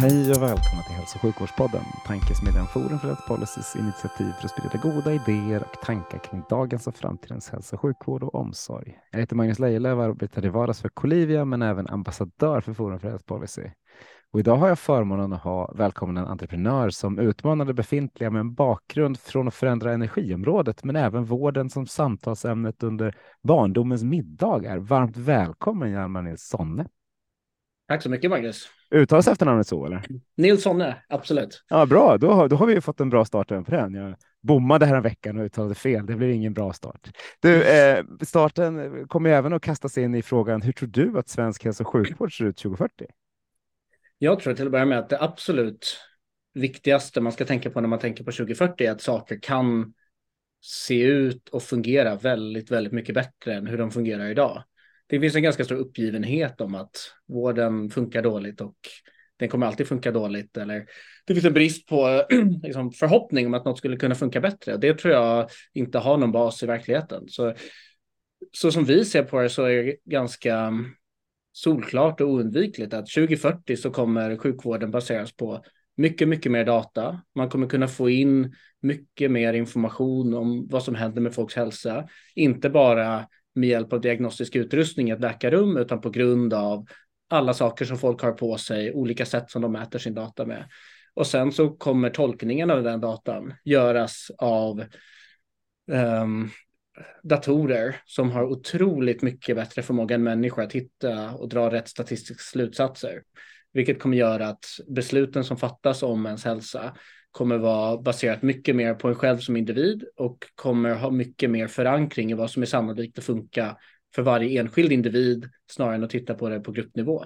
Hej och välkomna till Hälso och sjukvårdspodden, tankesmedjan Forum för Health Policys initiativ för att sprida goda idéer och tankar kring dagens och framtidens hälso och sjukvård och omsorg. Jag heter Magnus Lejelöw och arbetar i vardags för Colivia men även ambassadör för Forum för Health Policy. Och idag har jag förmånen att ha välkommen en entreprenör som utmanar det befintliga med en bakgrund från att förändra energiområdet men även vården som samtalsämnet under barndomens middagar. Varmt välkommen Hjalmar Nils Sonne. Tack så mycket Magnus. Uttalas efternamnet så eller? Nilssonne, absolut. Ja, bra. Då har, då har vi fått en bra start även på den. Jag bommade här en veckan och uttalade fel. Det blir ingen bra start. Du, eh, starten kommer även att kastas in i frågan. Hur tror du att svensk hälso och sjukvård ser ut 2040? Jag tror till att börja med att det absolut viktigaste man ska tänka på när man tänker på 2040 är att saker kan se ut och fungera väldigt, väldigt mycket bättre än hur de fungerar idag det finns en ganska stor uppgivenhet om att vården funkar dåligt och den kommer alltid funka dåligt. Eller det finns en brist på liksom, förhoppning om att något skulle kunna funka bättre. Det tror jag inte har någon bas i verkligheten. Så, så som vi ser på det så är det ganska solklart och oundvikligt att 2040 så kommer sjukvården baseras på mycket, mycket mer data. Man kommer kunna få in mycket mer information om vad som händer med folks hälsa. Inte bara med hjälp av diagnostisk utrustning i ett läkarrum, utan på grund av alla saker som folk har på sig, olika sätt som de mäter sin data med. Och sen så kommer tolkningen av den datan göras av um, datorer som har otroligt mycket bättre förmåga än människor att hitta och dra rätt statistiska slutsatser. Vilket kommer göra att besluten som fattas om ens hälsa kommer vara baserat mycket mer på en själv som individ och kommer ha mycket mer förankring i vad som är sannolikt att funka för varje enskild individ snarare än att titta på det på gruppnivå.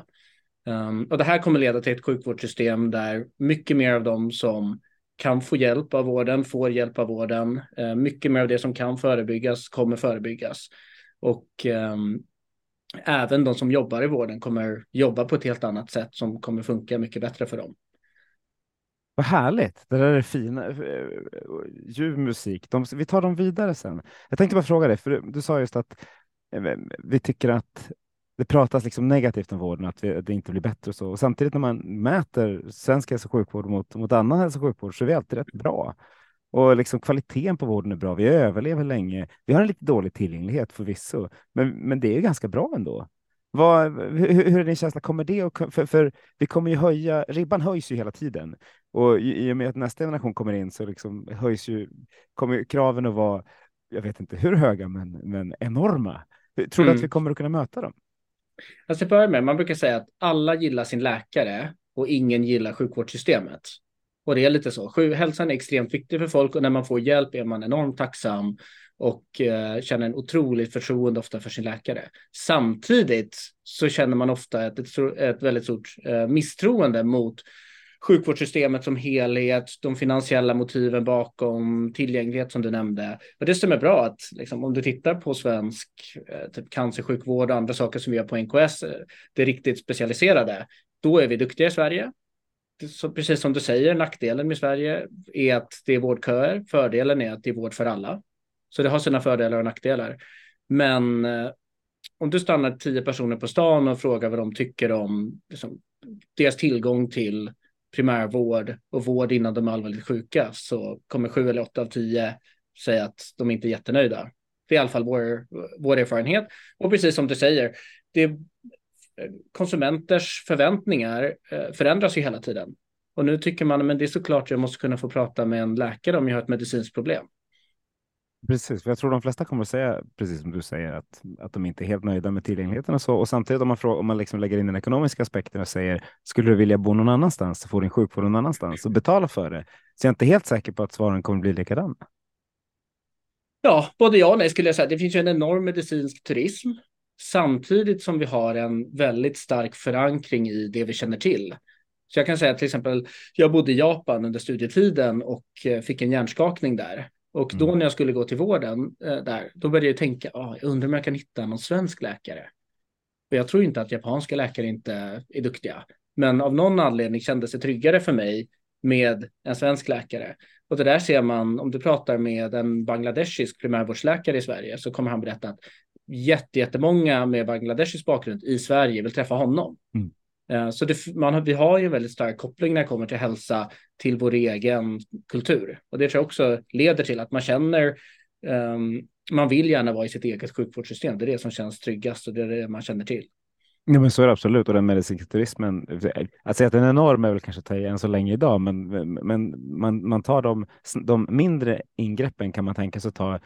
Um, och det här kommer leda till ett sjukvårdssystem där mycket mer av dem som kan få hjälp av vården får hjälp av vården. Uh, mycket mer av det som kan förebyggas kommer förebyggas. Och um, även de som jobbar i vården kommer jobba på ett helt annat sätt som kommer funka mycket bättre för dem. Vad härligt. Det där är fina. Eh, ljuv musik. De, vi tar dem vidare sen. Jag tänkte bara fråga dig, för du, du sa just att eh, vi tycker att det pratas liksom negativt om vården, att det inte blir bättre och så. Och samtidigt när man mäter svensk hälso och sjukvård mot, mot annan hälso och sjukvård så är vi alltid rätt bra. Och liksom kvaliteten på vården är bra. Vi överlever länge. Vi har en lite dålig tillgänglighet förvisso, men, men det är ganska bra ändå. Vad, hur, hur är din känsla? Kommer det och, för, för vi kommer ju höja, ribban höjs ju hela tiden och i, i och med att nästa generation kommer in så liksom höjs ju, kommer kraven att vara, jag vet inte hur höga, men, men enorma. Tror du mm. att vi kommer att kunna möta dem? Alltså, börja med, man brukar säga att alla gillar sin läkare och ingen gillar sjukvårdssystemet. Och det är lite så. Hälsan är extremt viktig för folk och när man får hjälp är man enormt tacksam och eh, känner en otroligt förtroende ofta för sin läkare. Samtidigt så känner man ofta ett, ett, ett väldigt stort eh, misstroende mot sjukvårdssystemet som helhet, de finansiella motiven bakom tillgänglighet som du nämnde. Och det stämmer bra att liksom, om du tittar på svensk eh, typ cancersjukvård och andra saker som vi gör på NKS, eh, det riktigt specialiserade, då är vi duktiga i Sverige. Så precis som du säger, nackdelen med Sverige är att det är vårdköer. Fördelen är att det är vård för alla. Så det har sina fördelar och nackdelar. Men eh, om du stannar tio personer på stan och frågar vad de tycker om liksom, deras tillgång till primärvård och vård innan de är allvarligt sjuka så kommer sju eller åtta av tio säga att de inte är jättenöjda. Det är i alla fall vår, vår erfarenhet. Och precis som du säger, det, eh, konsumenters förväntningar eh, förändras ju hela tiden. Och nu tycker man, men det är såklart jag måste kunna få prata med en läkare om jag har ett medicinskt problem. Precis, för jag tror de flesta kommer att säga, precis som du säger, att, att de inte är helt nöjda med tillgängligheten och så. Och samtidigt om man, frågar, om man liksom lägger in den ekonomiska aspekten och säger, skulle du vilja bo någon annanstans, få din sjukvård någon annanstans och betala för det, så jag är inte helt säker på att svaren kommer att bli likadana. Ja, både ja och nej skulle jag säga. Det finns ju en enorm medicinsk turism samtidigt som vi har en väldigt stark förankring i det vi känner till. Så jag kan säga till exempel, jag bodde i Japan under studietiden och eh, fick en hjärnskakning där. Och då mm. när jag skulle gå till vården eh, där, då började jag tänka, ah, jag undrar om jag kan hitta någon svensk läkare. För jag tror inte att japanska läkare inte är duktiga. Men av någon anledning kändes det tryggare för mig med en svensk läkare. Och det där ser man, om du pratar med en bangladeshisk primärvårdsläkare i Sverige så kommer han berätta att jättemånga med bangladeshisk bakgrund i Sverige vill träffa honom. Mm. Eh, så det, man, vi har ju en väldigt stark koppling när det kommer till hälsa till vår egen kultur. Och det tror jag också leder till att man känner, um, man vill gärna vara i sitt eget sjukvårdssystem. Det är det som känns tryggast och det är det man känner till. Ja, men så är det absolut. Och den medicinska turismen, att säga att den är enorm är väl kanske att ta i än så länge idag, men, men man, man tar de, de mindre ingreppen kan man tänka sig att ta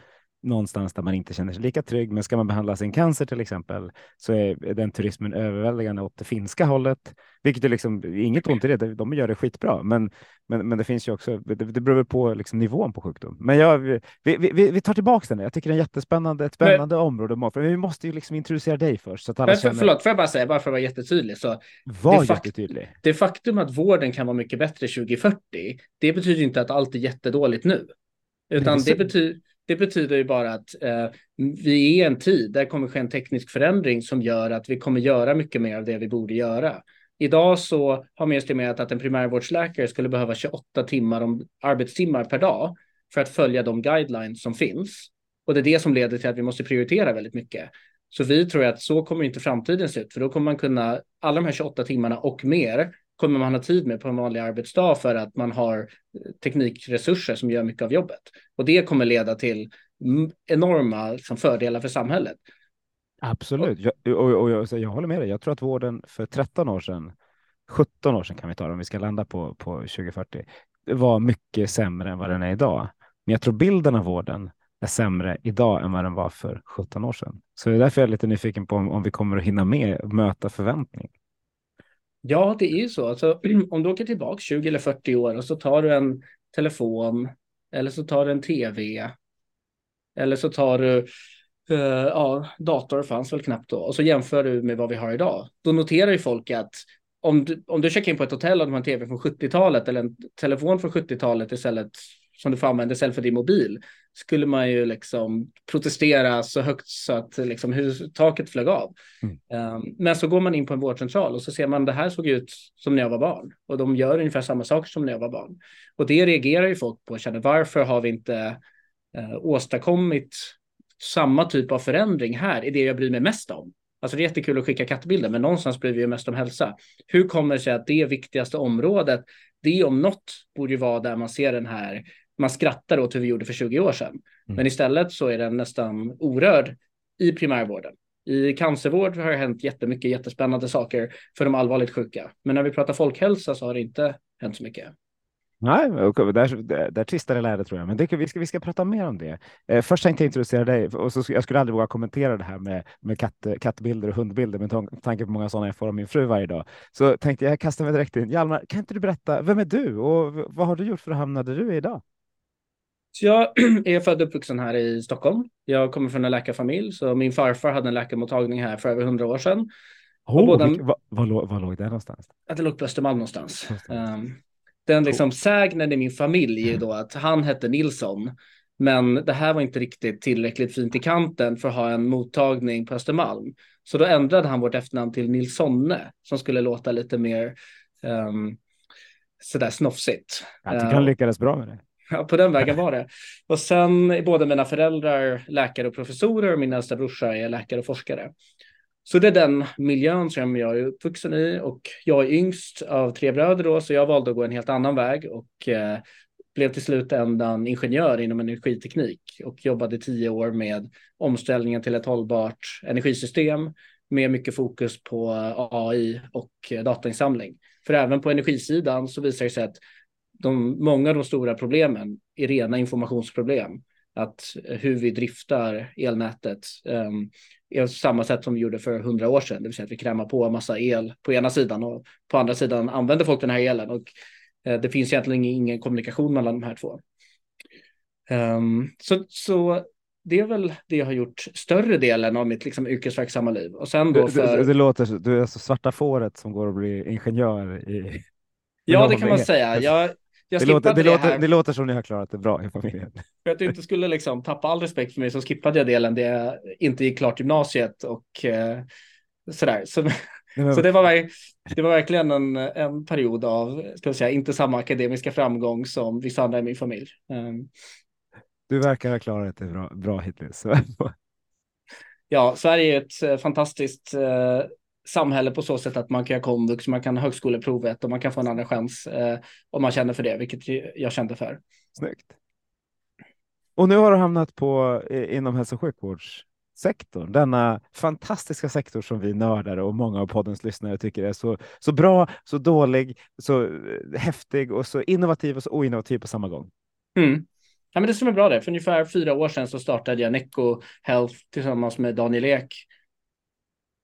någonstans där man inte känner sig lika trygg. Men ska man behandla sin cancer till exempel så är den turismen överväldigande åt det finska hållet, vilket är liksom inget ont i det. De gör det skitbra, men, men, men det finns ju också. Det, det beror på liksom nivån på sjukdom. Men jag, vi, vi, vi tar tillbaka den. Jag tycker det är jättespännande, ett spännande men, område. För vi måste ju liksom introducera dig först. Så att alla men, känner... Förlåt, får jag bara säga, bara för att vara jättetydlig. Så var det jättetydlig. det faktum att vården kan vara mycket bättre 2040, det betyder inte att allt är jättedåligt nu. Utan det, det betyder det betyder ju bara att eh, vi är i en tid där kommer ske en teknisk förändring som gör att vi kommer göra mycket mer av det vi borde göra. Idag så har man estimerat att en primärvårdsläkare skulle behöva 28 timmar om arbetstimmar per dag för att följa de guidelines som finns. Och det är det som leder till att vi måste prioritera väldigt mycket. Så vi tror att så kommer inte framtiden se ut, för då kommer man kunna alla de här 28 timmarna och mer kommer man ha tid med på en vanlig arbetsdag för att man har teknikresurser som gör mycket av jobbet. Och det kommer leda till enorma liksom, fördelar för samhället. Absolut, jag, och, och, jag, jag, håller med dig. Jag tror att vården för 13 år sedan, 17 år sedan kan vi ta det om vi ska landa på, på 2040, var mycket sämre än vad den är idag. Men jag tror bilden av vården är sämre idag än vad den var för 17 år sedan. Så det är därför jag är lite nyfiken på om, om vi kommer att hinna med möta förväntning. Ja, det är ju så. Alltså, om du åker tillbaka 20 eller 40 år och så tar du en telefon eller så tar du en tv eller så tar du uh, ja, dator fanns väl knappt då och så jämför du med vad vi har idag. Då noterar ju folk att om du, om du checkar in på ett hotell och du har en tv från 70-talet eller en telefon från 70-talet istället som du får använda istället för din mobil skulle man ju liksom protestera så högt så att liksom hus, taket flög av. Mm. Um, men så går man in på en vårdcentral och så ser man det här såg ut som när jag var barn och de gör ungefär samma saker som när jag var barn. Och det reagerar ju folk på och känner varför har vi inte uh, åstadkommit samma typ av förändring här är det jag bryr mig mest om. Alltså det är jättekul att skicka kattbilder, men någonstans bryr vi ju mest om hälsa. Hur kommer det sig att det viktigaste området, det om något borde ju vara där man ser den här man skrattar åt hur vi gjorde för 20 år sedan. Mm. Men istället så är den nästan orörd i primärvården. I cancervård har det hänt jättemycket jättespännande saker för de allvarligt sjuka. Men när vi pratar folkhälsa så har det inte hänt så mycket. Nej, där, där, där tvistade lärde tror jag, men det, vi, ska, vi ska prata mer om det. Eh, först tänkte jag introducera dig och så, jag skulle aldrig våga kommentera det här med, med katt, kattbilder och hundbilder med tanke på många sådana jag får av min fru varje dag. Så tänkte jag kasta mig direkt in. Hjalmar, kan inte du berätta, vem är du och vad har du gjort för att hamna där du är idag? Så jag är född och uppvuxen här i Stockholm. Jag kommer från en läkarfamilj, så min farfar hade en läkarmottagning här för över hundra år sedan. Oh, båda... vilka, vad, låg, vad låg det någonstans? Att det låg på Östermalm någonstans. Um, den liksom sägnen i min familj är då att han hette Nilsson, men det här var inte riktigt tillräckligt fint i kanten för att ha en mottagning på Östermalm. Så då ändrade han vårt efternamn till Nilssonne som skulle låta lite mer um, sådär snofsigt. Jag tycker han ehm, lyckades bra med det. Ja, på den vägen var det. Och sen är båda mina föräldrar läkare och professorer och min äldsta brorsa är läkare och forskare. Så det är den miljön som jag är uppvuxen i och jag är yngst av tre bröder då, så jag valde att gå en helt annan väg och eh, blev till slut ändan ingenjör inom energiteknik och jobbade tio år med omställningen till ett hållbart energisystem med mycket fokus på AI och datainsamling. För även på energisidan så visar det sig att de, många av de stora problemen är rena informationsproblem. Att hur vi driftar elnätet um, är samma sätt som vi gjorde för hundra år sedan, det vill säga att vi krämar på en massa el på ena sidan och på andra sidan använder folk den här elen och uh, det finns egentligen ingen kommunikation mellan de här två. Um, så, så det är väl det jag har gjort större delen av mitt liksom, yrkesverksamma liv. Och sen då för... du, du, låter, du är alltså svarta fåret som går och blir ingenjör i... Ja, det kan man säga. Jag, jag det, låter, det, det, låter, det låter som ni har klarat det bra i familjen. För att du inte skulle liksom tappa all respekt för mig så skippade jag delen där jag inte gick klart gymnasiet och eh, sådär. Så, så det, var, det var verkligen en, en period av, ska jag säga, inte samma akademiska framgång som vissa andra i min familj. Um, du verkar ha klarat det bra, bra hittills. ja, Sverige är ett eh, fantastiskt eh, samhälle på så sätt att man kan göra komvux, man kan ha högskoleprovet och man kan få en andra chans eh, om man känner för det, vilket jag kände för. Snyggt. Och nu har du hamnat på inom hälso och sjukvårdssektorn, denna fantastiska sektor som vi nördare och många av poddens lyssnare tycker är så, så bra, så dålig, så eh, häftig och så innovativ och så oinnovativ på samma gång. Mm. Ja, men det som är bra det. För ungefär fyra år sedan så startade jag Neco Health tillsammans med Daniel Ek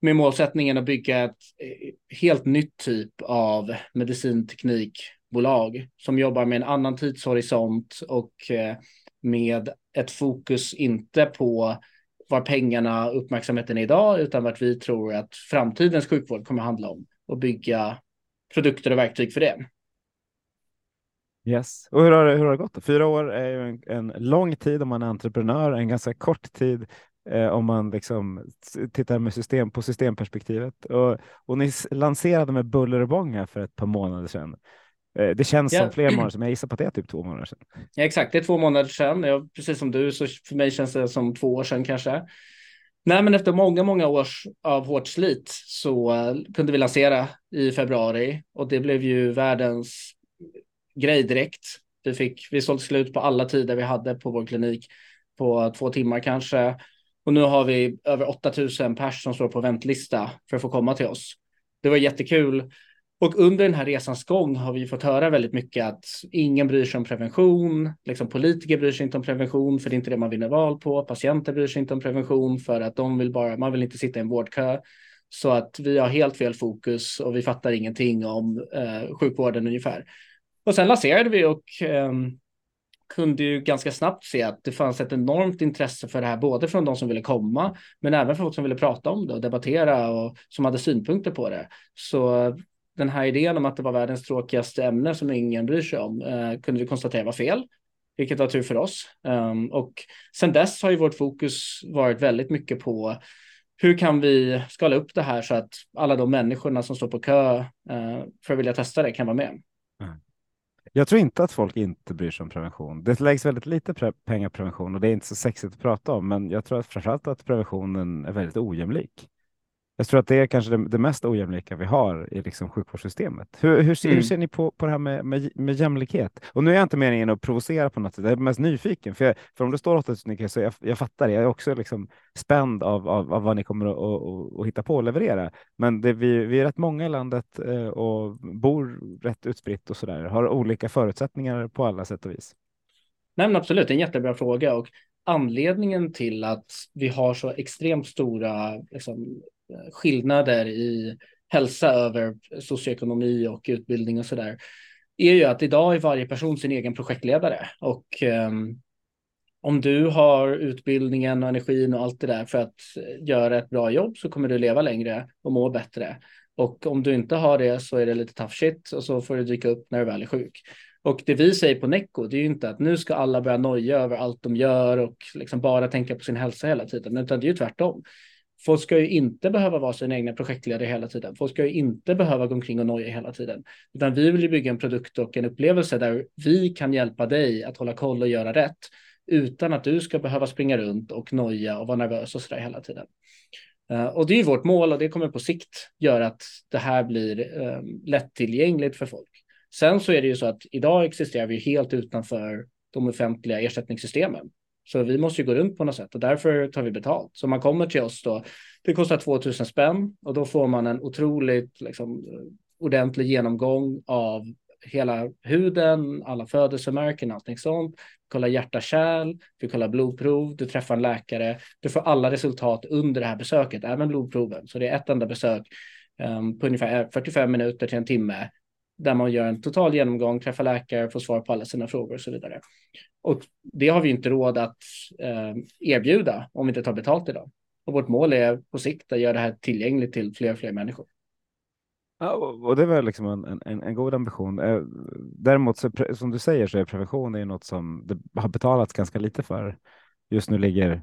med målsättningen att bygga ett eh, helt nytt typ av medicinteknikbolag som jobbar med en annan tidshorisont och eh, med ett fokus inte på var pengarna och uppmärksamheten är idag, utan vart vi tror att framtidens sjukvård kommer att handla om och bygga produkter och verktyg för det. Yes, och hur har det, hur har det gått? Fyra år är ju en, en lång tid om man är entreprenör, en ganska kort tid eh, om man liksom tittar med system på systemperspektivet. Och, och ni lanserade med buller och bång här för ett par månader sedan. Eh, det känns ja. som fler månader, men jag gissar på att det är typ två månader sedan. Ja, exakt, det är två månader sedan. Jag, precis som du, så för mig känns det som två år sedan kanske. Nej, men efter många, många års av hårt slit så uh, kunde vi lansera i februari och det blev ju världens grej direkt. Vi, fick, vi sålde slut på alla tider vi hade på vår klinik på två timmar kanske. Och nu har vi över 8000 pers som står på väntlista för att få komma till oss. Det var jättekul. Och under den här resans gång har vi fått höra väldigt mycket att ingen bryr sig om prevention. Liksom politiker bryr sig inte om prevention för det är inte det man vinner val på. Patienter bryr sig inte om prevention för att de vill bara, man vill inte sitta i en vårdkö. Så att vi har helt fel fokus och vi fattar ingenting om eh, sjukvården ungefär. Och sen lanserade vi och eh, kunde ju ganska snabbt se att det fanns ett enormt intresse för det här, både från de som ville komma, men även från folk som ville prata om det och debattera och som hade synpunkter på det. Så den här idén om att det var världens tråkigaste ämne som ingen bryr sig om eh, kunde vi konstatera var fel, vilket var tur för oss. Um, och sen dess har ju vårt fokus varit väldigt mycket på hur kan vi skala upp det här så att alla de människorna som står på kö eh, för att vilja testa det kan vara med. Jag tror inte att folk inte bryr sig om prevention. Det läggs väldigt lite pre pengar på prevention och det är inte så sexigt att prata om, men jag tror att framförallt att preventionen är väldigt ojämlik. Jag tror att det är kanske det, det mest ojämlika vi har i liksom sjukvårdssystemet. Hur, hur, ser, mm. hur ser ni på, på det här med, med, med, jämlikhet? Och nu är jag inte meningen att provocera på något sätt, jag är mest nyfiken. För, jag, för om det står 8000 så jag, jag fattar det. Jag är också liksom spänd av, av, av vad ni kommer att, att, att hitta på och leverera. Men det, vi, vi är rätt många i landet eh, och bor rätt utspritt och så där. Har olika förutsättningar på alla sätt och vis. Nej, men absolut, det är en jättebra fråga. Och anledningen till att vi har så extremt stora liksom, skillnader i hälsa över socioekonomi och utbildning och så där är ju att idag är varje person sin egen projektledare och um, om du har utbildningen och energin och allt det där för att göra ett bra jobb så kommer du leva längre och må bättre. Och om du inte har det så är det lite tough shit och så får du dyka upp när du väl är sjuk. Och det vi säger på Necco, det är ju inte att nu ska alla börja noja över allt de gör och liksom bara tänka på sin hälsa hela tiden, utan det är ju tvärtom. Folk ska ju inte behöva vara sina egna projektledare hela tiden. Folk ska ju inte behöva gå omkring och noja hela tiden. Utan vi vill ju bygga en produkt och en upplevelse där vi kan hjälpa dig att hålla koll och göra rätt utan att du ska behöva springa runt och noja och vara nervös och sådär hela tiden. Eh, och det är vårt mål och det kommer på sikt göra att det här blir um, lättillgängligt för folk. Sen så är det ju så att idag existerar vi helt utanför de offentliga ersättningssystemen. Så vi måste ju gå runt på något sätt och därför tar vi betalt. Så man kommer till oss då, det kostar 2000 spänn och då får man en otroligt liksom, ordentlig genomgång av hela huden, alla födelsemärken, allting sånt. Kollar hjärta-kärl, du kollar blodprov, du träffar en läkare. Du får alla resultat under det här besöket, även blodproven. Så det är ett enda besök um, på ungefär 45 minuter till en timme där man gör en total genomgång, träffar läkare, får svar på alla sina frågor och så vidare. Och det har vi inte råd att eh, erbjuda om vi inte tar betalt idag. Och vårt mål är på sikt att göra det här tillgängligt till fler och fler människor. Ja, och det var liksom en, en, en god ambition. Eh, däremot, så, som du säger, så är prevention är något som det har betalats ganska lite för. Just nu ligger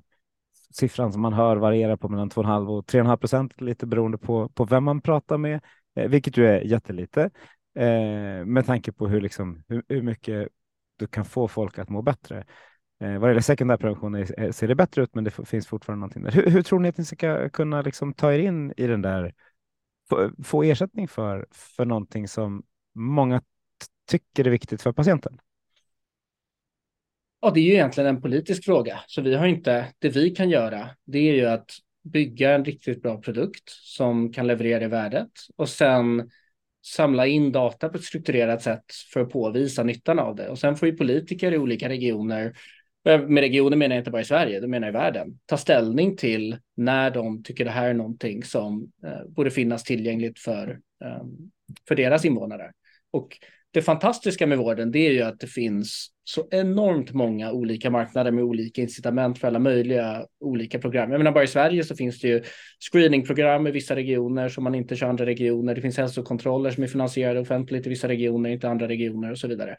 siffran som man hör varierar på mellan 2,5 och 3,5 procent, lite beroende på, på vem man pratar med, eh, vilket ju är jättelite eh, med tanke på hur, liksom, hur, hur, mycket du kan få folk att må bättre. Eh, vad gäller sekundärprevention eh, ser det bättre ut, men det finns fortfarande någonting där. Hur, hur tror ni att ni ska kunna liksom ta er in i den där, få, få ersättning för, för någonting som många tycker är viktigt för patienten? Ja, det är ju egentligen en politisk fråga, så vi har inte, det vi kan göra, det är ju att bygga en riktigt bra produkt som kan leverera i värdet och sen samla in data på ett strukturerat sätt för att påvisa nyttan av det. Och sen får ju politiker i olika regioner, eh, med regioner menar jag inte bara i Sverige, det menar jag i världen, ta ställning till när de tycker det här är någonting som eh, borde finnas tillgängligt för, eh, för deras invånare. Och det fantastiska med vården det är ju att det finns så enormt många olika marknader med olika incitament för alla möjliga olika program. Jag menar bara i Sverige så finns det ju screeningprogram i vissa regioner som man inte kör i andra regioner. Det finns hälsokontroller som är finansierade offentligt i vissa regioner, inte andra regioner och så vidare.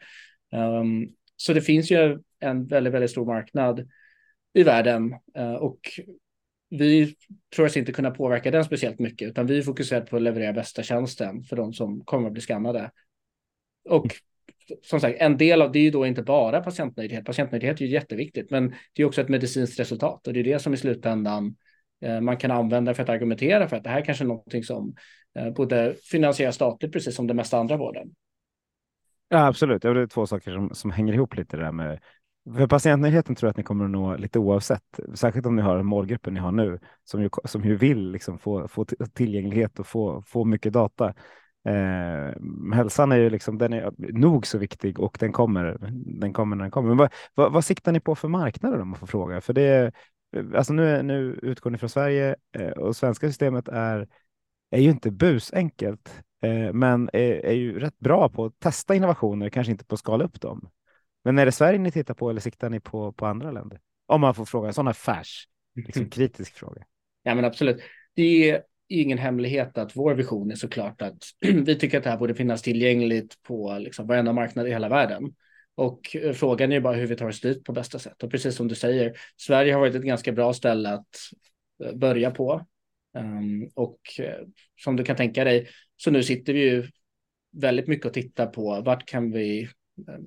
Um, så det finns ju en väldigt, väldigt stor marknad i världen uh, och vi tror oss inte kunna påverka den speciellt mycket, utan vi fokuserar på att leverera bästa tjänsten för de som kommer att bli skannade och som sagt, en del av det är ju då inte bara patientnöjdhet. Patientnöjdhet är ju jätteviktigt, men det är också ett medicinskt resultat och det är det som i slutändan eh, man kan använda för att argumentera för att det här kanske är någonting som eh, borde finansieras statligt, precis som det mesta andra vården. Ja, absolut. Det är två saker som, som hänger ihop lite där med för patientnöjdheten tror jag att ni kommer att nå lite oavsett, särskilt om ni har målgruppen ni har nu som ju, som ju vill liksom få, få tillgänglighet och få, få mycket data. Eh, hälsan är ju liksom, den är nog så viktig och den kommer, den kommer när den kommer. Men vad, vad, vad siktar ni på för marknader om man får fråga? För det alltså nu, nu utgår ni från Sverige eh, och svenska systemet är, är ju inte busenkelt, eh, men är, är ju rätt bra på att testa innovationer, kanske inte på att skala upp dem. Men är det Sverige ni tittar på eller siktar ni på, på andra länder? Om man får fråga en sån här färs, liksom kritisk fråga. Ja, men absolut. Det ingen hemlighet att vår vision är såklart att vi tycker att det här borde finnas tillgängligt på liksom varenda marknad i hela världen. Och eh, frågan är bara hur vi tar oss dit på bästa sätt. Och precis som du säger, Sverige har varit ett ganska bra ställe att eh, börja på. Um, och eh, som du kan tänka dig, så nu sitter vi ju väldigt mycket och tittar på vart kan vi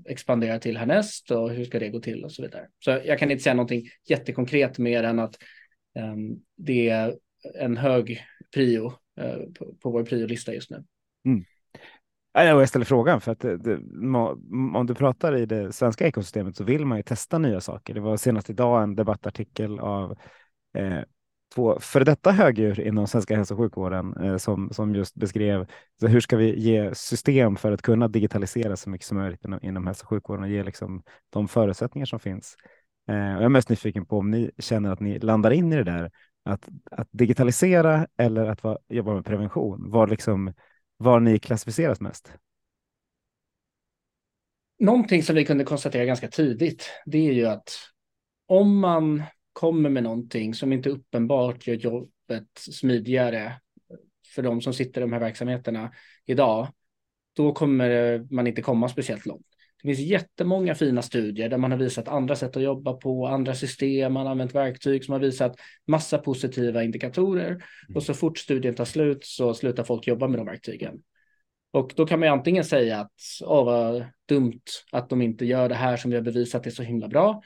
expandera till härnäst och hur ska det gå till och så vidare. Så jag kan inte säga någonting jättekonkret mer än att um, det är en hög prio eh, på, på vår priolista just nu. Mm. Jag ställer frågan för att eh, det, det, om du pratar i det svenska ekosystemet så vill man ju testa nya saker. Det var senast idag en debattartikel av eh, två före detta högdjur inom svenska hälso och sjukvården eh, som, som just beskrev så hur ska vi ge system för att kunna digitalisera så mycket som möjligt inom, inom hälso och sjukvården och ge liksom de förutsättningar som finns. Eh, och jag är mest nyfiken på om ni känner att ni landar in i det där att, att digitalisera eller att va, jobba med prevention? Var, liksom, var ni klassificeras mest? Någonting som vi kunde konstatera ganska tidigt, det är ju att om man kommer med någonting som inte uppenbart gör jobbet smidigare för de som sitter i de här verksamheterna idag, då kommer man inte komma speciellt långt. Det finns jättemånga fina studier där man har visat andra sätt att jobba på, andra system, man har använt verktyg som har visat massa positiva indikatorer. Mm. Och så fort studien tar slut så slutar folk jobba med de verktygen. Och då kan man ju antingen säga att åh vad dumt att de inte gör det här som vi har bevisat är så himla bra.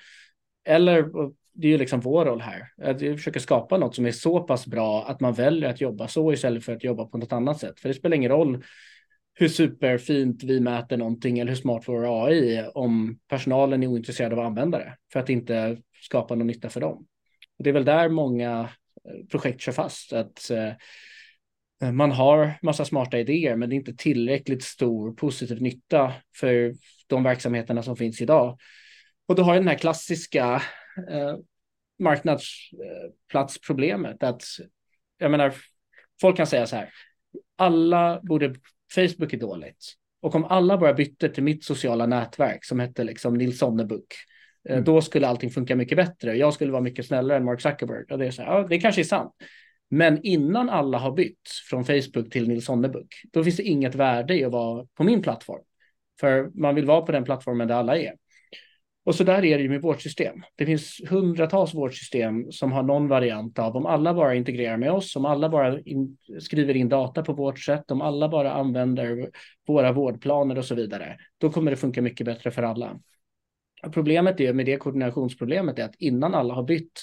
Eller det är ju liksom vår roll här, att vi försöker skapa något som är så pass bra att man väljer att jobba så istället för att jobba på något annat sätt. För det spelar ingen roll hur superfint vi mäter någonting eller hur smart vår AI är om personalen är ointresserad av att använda det för att inte skapa någon nytta för dem. Det är väl där många eh, projekt kör fast, att eh, eh, man har massa smarta idéer, men det är inte tillräckligt stor positiv nytta för de verksamheterna som finns idag. Och då har jag den här klassiska eh, marknadsplatsproblemet att jag menar, folk kan säga så här, alla borde Facebook är dåligt. Och om alla bara bytte till mitt sociala nätverk som hette liksom Nils Sonnebuk, eh, Mm. då skulle allting funka mycket bättre. Jag skulle vara mycket snällare än Mark Zuckerberg. Och det, är så här, ja, det kanske är sant. Men innan alla har bytt från Facebook till Nils Sonnebuk, då finns det inget värde i att vara på min plattform. För man vill vara på den plattformen där alla är. Och så där är det ju med vårdsystem. Det finns hundratals vårdsystem som har någon variant av om alla bara integrerar med oss, om alla bara in, skriver in data på vårt sätt, om alla bara använder våra vårdplaner och så vidare. Då kommer det funka mycket bättre för alla. Problemet är med det koordinationsproblemet är att innan alla har bytt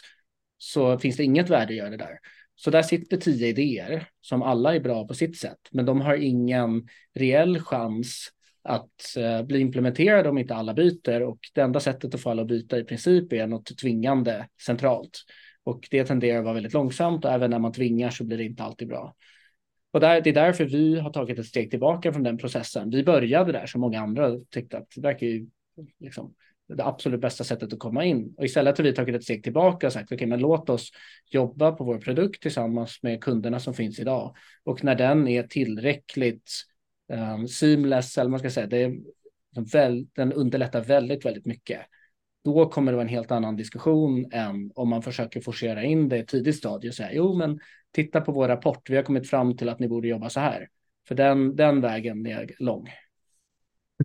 så finns det inget värde i att göra det där. Så där sitter tio idéer som alla är bra på sitt sätt, men de har ingen reell chans att eh, bli implementerade om inte alla byter och det enda sättet att få alla att byta i princip är något tvingande centralt. Och det tenderar att vara väldigt långsamt och även när man tvingar så blir det inte alltid bra. Och där, det är därför vi har tagit ett steg tillbaka från den processen. Vi började där som många andra tyckte att det verkar ju liksom det absolut bästa sättet att komma in. Och istället har vi tagit ett steg tillbaka och sagt okej, okay, men låt oss jobba på vår produkt tillsammans med kunderna som finns idag. Och när den är tillräckligt um, seamless, eller man ska säga, det är väl, den underlättar väldigt, väldigt mycket. Då kommer det vara en helt annan diskussion än om man försöker forcera in det i tidigt stadie och säga jo, men titta på vår rapport. Vi har kommit fram till att ni borde jobba så här. För den, den vägen är lång.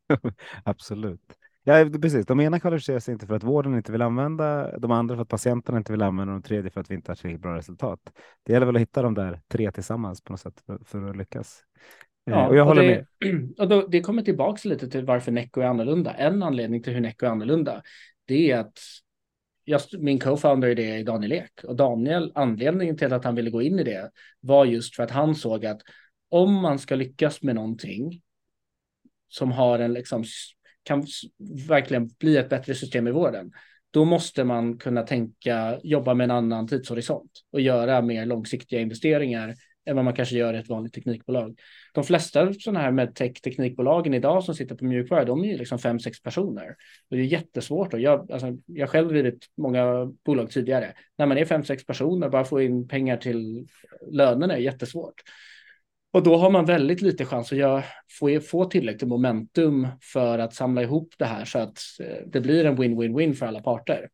Absolut. Ja, precis. De ena kvalificerar sig inte för att vården inte vill använda, de andra för att patienterna inte vill använda och de tredje för att vi inte har tillräckligt bra resultat. Det gäller väl att hitta de där tre tillsammans på något sätt för, för att lyckas. Ja, och jag håller det, med. Och då, det kommer tillbaka lite till varför Necco är annorlunda. En anledning till hur Necco är annorlunda, det är att just min co-founder i det är Daniel Ek. Och Daniel, anledningen till att han ville gå in i det var just för att han såg att om man ska lyckas med någonting som har en liksom kan verkligen bli ett bättre system i vården, då måste man kunna tänka jobba med en annan tidshorisont och göra mer långsiktiga investeringar än vad man kanske gör i ett vanligt teknikbolag. De flesta sådana här medtech teknikbolagen idag som sitter på mjukvara, de är ju liksom fem, sex personer. Och det är jättesvårt. Och jag, alltså, jag själv drivit många bolag tidigare. När man är fem, sex personer, bara få in pengar till lönerna är jättesvårt. Och då har man väldigt lite chans att göra, få, få tillräckligt momentum för att samla ihop det här så att eh, det blir en win-win-win för alla parter.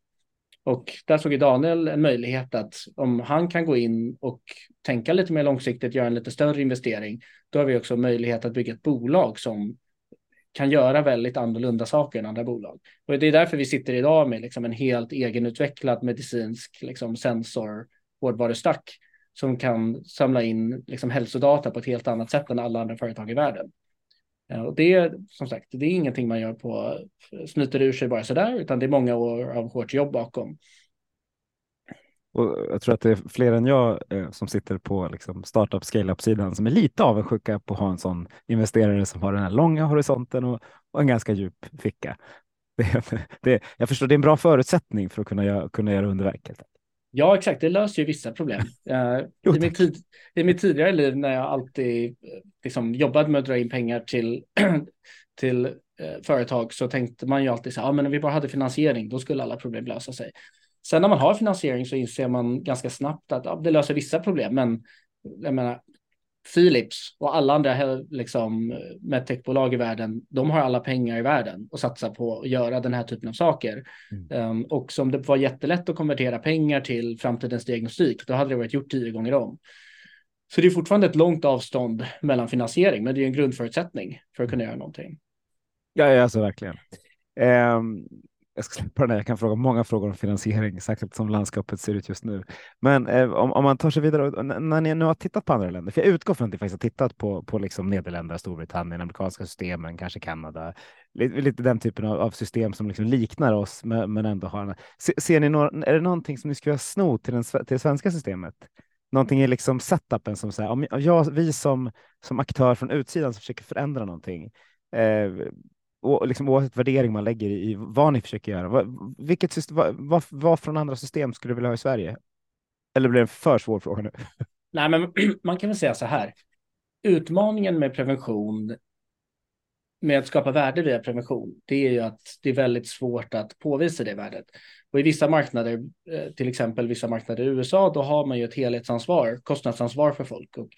Och där såg ju Daniel en möjlighet att om han kan gå in och tänka lite mer långsiktigt, göra en lite större investering, då har vi också möjlighet att bygga ett bolag som kan göra väldigt annorlunda saker än andra bolag. Och det är därför vi sitter idag med liksom en helt egenutvecklad medicinsk liksom sensor hårdvarustack som kan samla in liksom hälsodata på ett helt annat sätt än alla andra företag i världen. Eh, och det är som sagt, det är ingenting man gör på snyter ur sig bara sådär, utan det är många år av hårt jobb bakom. Och jag tror att det är fler än jag eh, som sitter på liksom, startup scale-up sidan som är lite avundsjuka på att ha en sån investerare som har den här långa horisonten och, och en ganska djup ficka. Det, det, jag förstår, det är en bra förutsättning för att kunna göra, kunna göra underverk. Ja, exakt. Det löser ju vissa problem. I, mitt tid, I mitt tidigare liv när jag alltid liksom, jobbade med att dra in pengar till, till uh, företag så tänkte man ju alltid så här, ah, men om vi bara hade finansiering, då skulle alla problem lösa sig. Sen när man har finansiering så inser man ganska snabbt att ja, det löser vissa problem, men jag menar, Philips och alla andra liksom, medtechbolag i världen, de har alla pengar i världen och satsar på att göra den här typen av saker. Mm. Um, och som det var jättelätt att konvertera pengar till framtidens diagnostik, då hade det varit gjort tio gånger om. Så det är fortfarande ett långt avstånd mellan finansiering, men det är en grundförutsättning för att kunna göra någonting. Ja, alltså verkligen. Um jag ska släppa den här. Jag kan fråga många frågor om finansiering, särskilt som landskapet ser ut just nu. Men eh, om, om, man tar sig vidare, och, när ni nu har tittat på andra länder, för jag utgår från att ni faktiskt har tittat på, på liksom Nederländerna, Storbritannien, amerikanska systemen, kanske Kanada, lite, lite den typen av, av, system som liksom liknar oss, men, men ändå har. Se, ser ni några, är det någonting som ni skulle sno till, den, till det svenska systemet? Någonting i liksom setupen som så här, om jag, vi som, som aktör från utsidan som försöker förändra någonting, eh, och liksom oavsett värdering man lägger i vad ni försöker göra. Vad, vilket system, vad, vad, vad från andra system skulle du vilja ha i Sverige? Eller blir det en för svår fråga nu? Nej, men man kan väl säga så här. Utmaningen med prevention, med att skapa värde via prevention, det är ju att det är väldigt svårt att påvisa det värdet. Och i vissa marknader, eh, till exempel vissa marknader i USA, då har man ju ett helhetsansvar, kostnadsansvar för folk. Och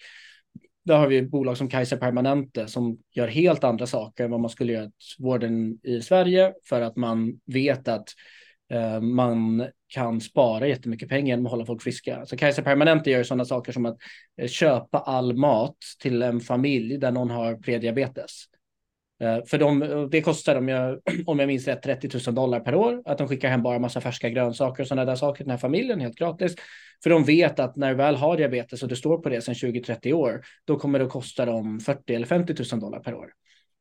där har vi bolag som Kaiser Permanente som gör helt andra saker än vad man skulle göra i vården i Sverige för att man vet att eh, man kan spara jättemycket pengar genom att hålla folk friska. Så Kaiser Permanente gör sådana saker som att eh, köpa all mat till en familj där någon har prediabetes. Eh, för de, det kostar, om jag, om jag minns rätt, 30 000 dollar per år. Att de skickar hem bara massa färska grönsaker och sådana där saker till den här familjen helt gratis. För de vet att när du väl har diabetes och du står på det sedan 20-30 år, då kommer det att kosta dem 40 eller 50 000 dollar per år.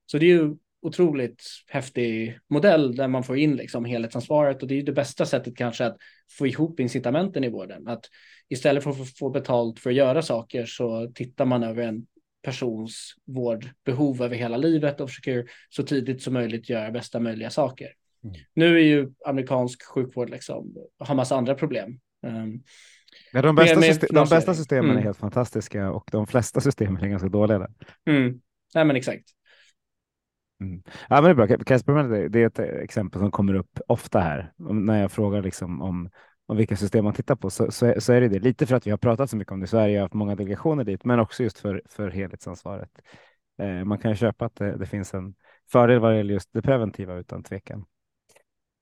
Så det är ju otroligt häftig modell där man får in liksom helhetsansvaret och det är ju det bästa sättet kanske att få ihop incitamenten i vården. Att istället för att få betalt för att göra saker så tittar man över en persons vårdbehov över hela livet och försöker så tidigt som möjligt göra bästa möjliga saker. Mm. Nu är ju amerikansk sjukvård liksom, har massa andra problem. Um, ja, de, bästa med, system, de bästa systemen mm. är helt fantastiska och de flesta systemen är ganska dåliga. Mm. Nej, men exakt. Mm. Ja, men det är bra. Casper, det är ett exempel som kommer upp ofta här när jag frågar liksom om och vilka system man tittar på så, så, så, är det det. Lite för att vi har pratat så mycket om det i Sverige och haft många delegationer dit, men också just för, för helhetsansvaret. Eh, man kan köpa att det, det, finns en fördel vad det gäller just det preventiva utan tvekan.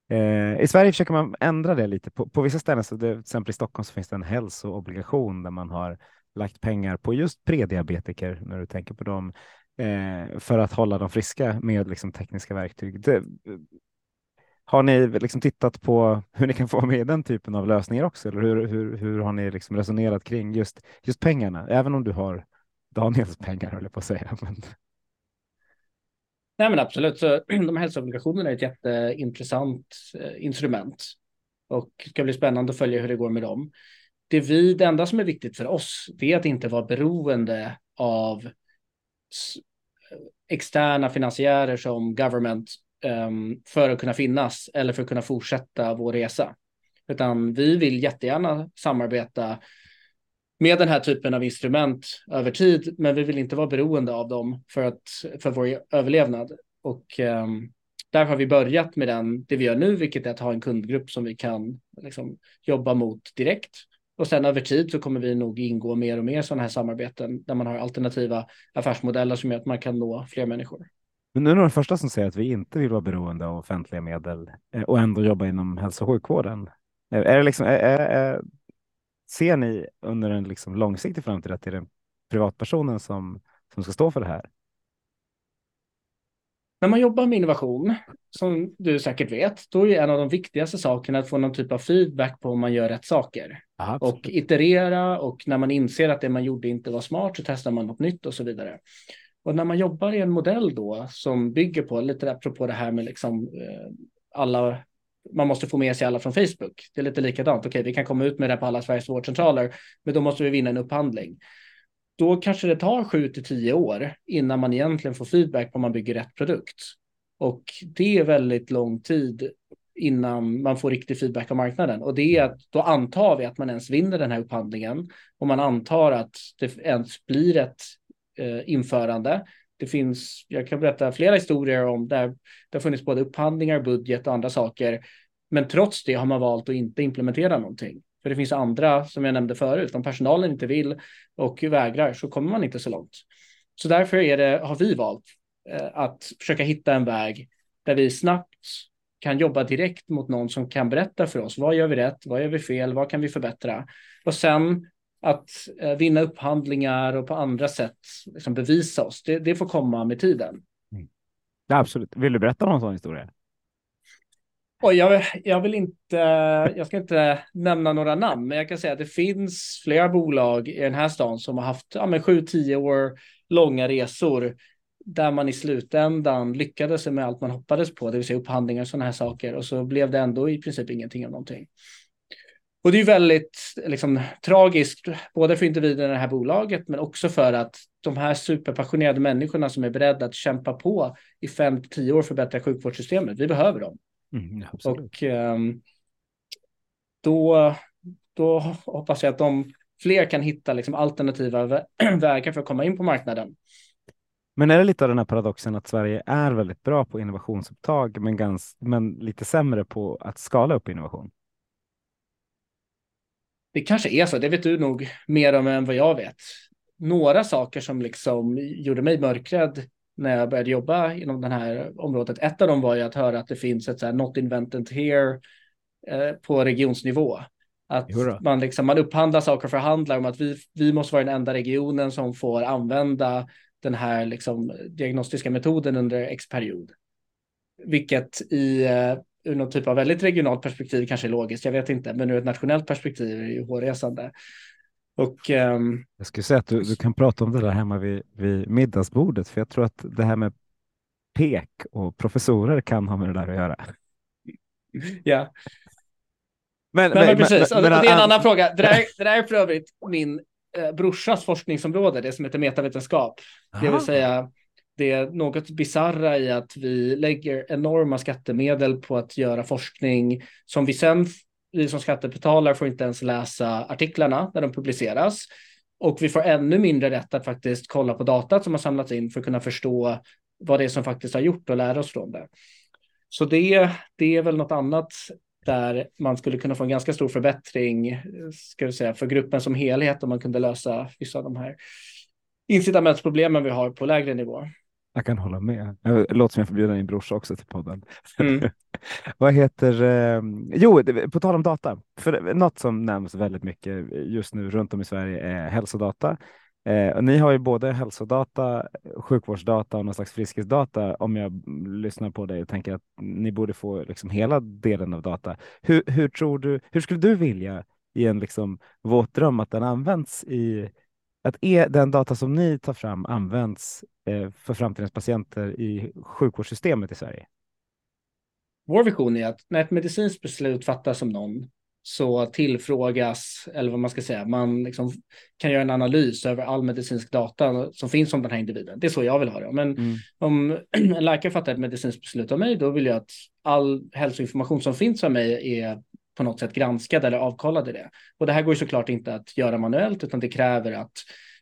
Eh, I Sverige försöker man ändra det lite. På, på vissa ställen, så det, till exempel i Stockholm, så finns det en hälsoobligation där man har lagt pengar på just prediabetiker när du tänker på dem eh, för att hålla dem friska med liksom, tekniska verktyg. Det, har ni liksom tittat på hur ni kan få med den typen av lösningar också? Eller hur, hur, hur har ni liksom resonerat kring just, just pengarna? Även om du har Daniels pengar, höll jag på att säga. Men... Nej, men absolut. Så, de här hälsoobligationerna är ett jätteintressant eh, instrument och det ska bli spännande att följa hur det går med dem. Det, vi, det enda som är viktigt för oss är att inte vara beroende av eh, externa finansiärer som government Ehm, för att kunna finnas eller för att kunna fortsätta vår resa. Utan vi vill jättegärna samarbeta med den här typen av instrument över tid, men vi vill inte vara beroende av dem för, att, för vår överlevnad. Och um, där har vi börjat med den, det vi gör nu, vilket är att ha en kundgrupp som vi kan liksom, jobba mot direkt. Och sen över tid så kommer vi nog ingå mer och mer sådana här samarbeten där man har alternativa affärsmodeller som gör att man kan nå fler människor. Men nu är de första som säger att vi inte vill vara beroende av offentliga medel eh, och ändå jobba inom hälso och sjukvården. Är det liksom, är, är, ser ni under en liksom långsiktig framtid att det är den privatpersonen som, som ska stå för det här? När man jobbar med innovation, som du säkert vet, då är en av de viktigaste sakerna att få någon typ av feedback på om man gör rätt saker. Aha, och iterera och när man inser att det man gjorde inte var smart så testar man något nytt och så vidare. Och när man jobbar i en modell då som bygger på, lite apropå det här med liksom eh, alla, man måste få med sig alla från Facebook. Det är lite likadant, okej vi kan komma ut med det på alla Sveriges vårdcentraler, men då måste vi vinna en upphandling. Då kanske det tar sju till tio år innan man egentligen får feedback på om man bygger rätt produkt. Och det är väldigt lång tid innan man får riktig feedback av marknaden. Och det är att då antar vi att man ens vinner den här upphandlingen och man antar att det ens blir ett Eh, införande. Det finns, jag kan berätta flera historier om där det har funnits både upphandlingar, budget och andra saker. Men trots det har man valt att inte implementera någonting. För det finns andra, som jag nämnde förut, om personalen inte vill och vägrar så kommer man inte så långt. Så därför är det, har vi valt eh, att försöka hitta en väg där vi snabbt kan jobba direkt mot någon som kan berätta för oss vad gör vi rätt, vad gör vi fel, vad kan vi förbättra? Och sen att eh, vinna upphandlingar och på andra sätt liksom bevisa oss. Det, det får komma med tiden. Mm. Ja, absolut. Vill du berätta någon sån historia? Och jag, jag vill inte, jag ska inte nämna några namn, men jag kan säga att det finns flera bolag i den här stan som har haft ja, 7-10 år långa resor där man i slutändan lyckades med allt man hoppades på, det vill säga upphandlingar och sådana här saker. Och så blev det ändå i princip ingenting av någonting. Och det är väldigt liksom, tragiskt, både för individen i det här bolaget, men också för att de här superpassionerade människorna som är beredda att kämpa på i fem till tio år för att förbättra sjukvårdssystemet, vi behöver dem. Mm, och um, då, då hoppas jag att de fler kan hitta liksom, alternativa vägar för att komma in på marknaden. Men är det lite av den här paradoxen att Sverige är väldigt bra på innovationsupptag, men, gans, men lite sämre på att skala upp innovation? Det kanske är så, det vet du nog mer om än vad jag vet. några saker som liksom gjorde mig mörkrädd när jag började jobba inom det här området. Ett av dem var ju att höra att det finns ett så här not invented here eh, på regionsnivå. Att man, liksom, man upphandlar saker och förhandlar om att vi, vi måste vara den enda regionen som får använda den här liksom, diagnostiska metoden under X period. Vilket i uh, ur någon typ av väldigt regionalt perspektiv kanske är logiskt, jag vet inte, men ur ett nationellt perspektiv är det ju hårresande. Och, um... Jag skulle säga att du, du kan prata om det där hemma vid, vid middagsbordet, för jag tror att det här med pek och professorer kan ha med det där att göra. Ja. Men, men, men precis, men, det är en annan fråga. Det där, det där är för övrigt min eh, brorsas forskningsområde, det som heter metavetenskap. Aha. Det vill säga det något bizarra i att vi lägger enorma skattemedel på att göra forskning som vi sen, vi som skattebetalare får inte ens läsa artiklarna när de publiceras. Och vi får ännu mindre rätt att faktiskt kolla på datat som har samlats in för att kunna förstå vad det är som faktiskt har gjort och lära oss från det. Så det, det är väl något annat där man skulle kunna få en ganska stor förbättring ska vi säga, för gruppen som helhet om man kunde lösa vissa av de här incitamentsproblemen vi har på lägre nivå. Jag kan hålla med. Låter som jag får bjuda min brorsa också till podden. Mm. Vad heter, eh, jo, på tal om data, för något som nämns väldigt mycket just nu runt om i Sverige är hälsodata. Eh, ni har ju både hälsodata, sjukvårdsdata och någon slags friskhetsdata. Om jag lyssnar på dig och tänker att ni borde få liksom hela delen av data. Hur, hur tror du, hur skulle du vilja i en liksom våt dröm att den används i att är den data som ni tar fram används eh, för framtidens patienter i sjukvårdssystemet i Sverige? Vår vision är att när ett medicinskt beslut fattas om någon så tillfrågas, eller vad man ska säga, man liksom kan göra en analys över all medicinsk data som finns om den här individen. Det är så jag vill ha det. Men mm. om en läkare fattar ett medicinskt beslut om mig, då vill jag att all hälsoinformation som finns om mig är på något sätt granskade eller avkollade det. Och det här går ju såklart inte att göra manuellt, utan det kräver att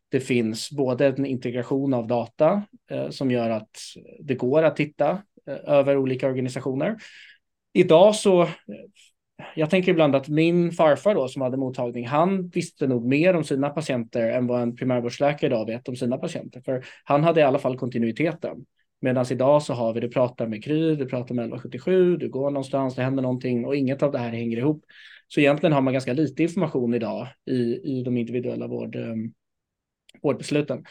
det finns både en integration av data eh, som gör att det går att titta eh, över olika organisationer. Idag så, eh, jag tänker ibland att min farfar då som hade mottagning, han visste nog mer om sina patienter än vad en primärvårdsläkare idag vet om sina patienter. För han hade i alla fall kontinuiteten. Medan idag så har vi, du pratar med Kry, du pratar med 1177, du går någonstans, det händer någonting och inget av det här hänger ihop. Så egentligen har man ganska lite information idag i, i de individuella vård, ehm, vårdbesluten.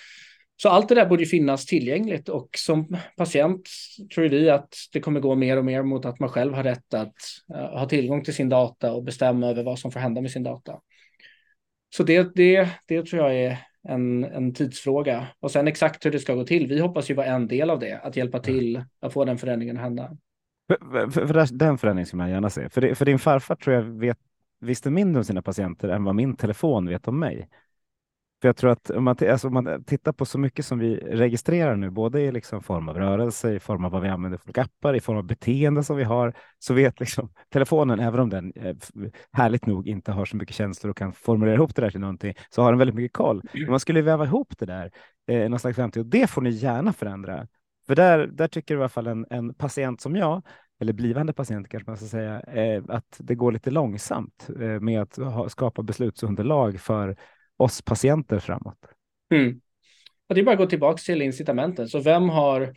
Så allt det där borde finnas tillgängligt och som patient tror vi att det kommer gå mer och mer mot att man själv har rätt att uh, ha tillgång till sin data och bestämma över vad som får hända med sin data. Så det, det, det tror jag är en, en tidsfråga. Och sen exakt hur det ska gå till. Vi hoppas ju vara en del av det, att hjälpa till att få den förändringen att hända. För, för, för den förändringen skulle man gärna se. För, det, för din farfar tror jag vet, visste mindre om sina patienter än vad min telefon vet om mig. För jag tror att om man, alltså om man tittar på så mycket som vi registrerar nu, både i liksom form av rörelse, i form av vad vi använder för appar, i form av beteende som vi har, så vet liksom telefonen, även om den eh, härligt nog inte har så mycket känslor och kan formulera ihop det där till någonting, så har den väldigt mycket koll. Men man skulle väva ihop det där, eh, någon slags framtid, och det får ni gärna förändra. För där, där tycker i alla fall en, en patient som jag, eller blivande patient kanske man ska säga, eh, att det går lite långsamt eh, med att ha, skapa beslutsunderlag för oss patienter framåt. Mm. Och det är bara att gå tillbaka till incitamenten. Så vem har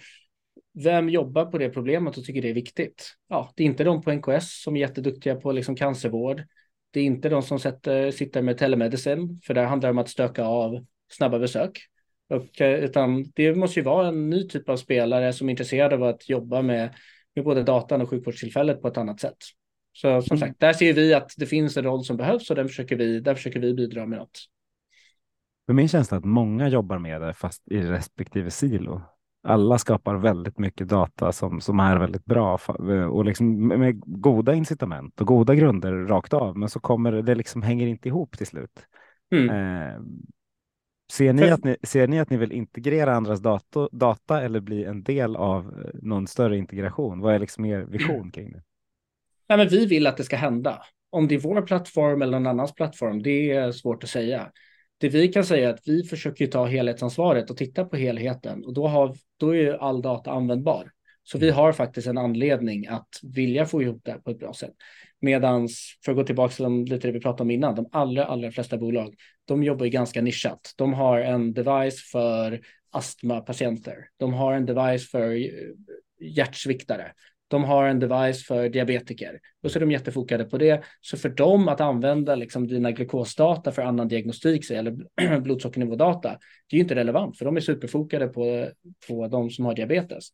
vem jobbar på det problemet och tycker det är viktigt? Ja, det är inte de på NKS som är jätteduktiga på liksom cancervård. Det är inte de som sätter, sitter med telemedicin, för där handlar det om att stöka av snabba besök. Och, eh, utan det måste ju vara en ny typ av spelare som är intresserad av att jobba med, med både datan och sjukvårdstillfället på ett annat sätt. Så som mm. sagt, där ser vi att det finns en roll som behövs och den försöker vi, där försöker vi bidra med något. För min känsla är att många jobbar med det fast i respektive silo. Alla skapar väldigt mycket data som, som är väldigt bra och liksom med goda incitament och goda grunder rakt av. Men så kommer det liksom hänger inte ihop till slut. Mm. Eh, ser, ni att ni, ser ni att ni vill integrera andras data, data eller bli en del av någon större integration? Vad är liksom er vision kring det? Nej, men vi vill att det ska hända. Om det är vår plattform eller någon annans plattform, det är svårt att säga det vi kan säga är att vi försöker ta helhetsansvaret och titta på helheten och då, har, då är all data användbar. Så vi har faktiskt en anledning att vilja få ihop det här på ett bra sätt. Medans, för att gå tillbaka till lite det vi pratade om innan, de allra, allra flesta bolag, de jobbar ju ganska nischat. De har en device för astmapatienter. De har en device för hjärtsviktare. De har en device för diabetiker och så är de jättefokade på det. Så för dem att använda liksom dina glukosdata för annan diagnostik eller blodsockernivådata, det är ju inte relevant för de är superfokade på, på de som har diabetes.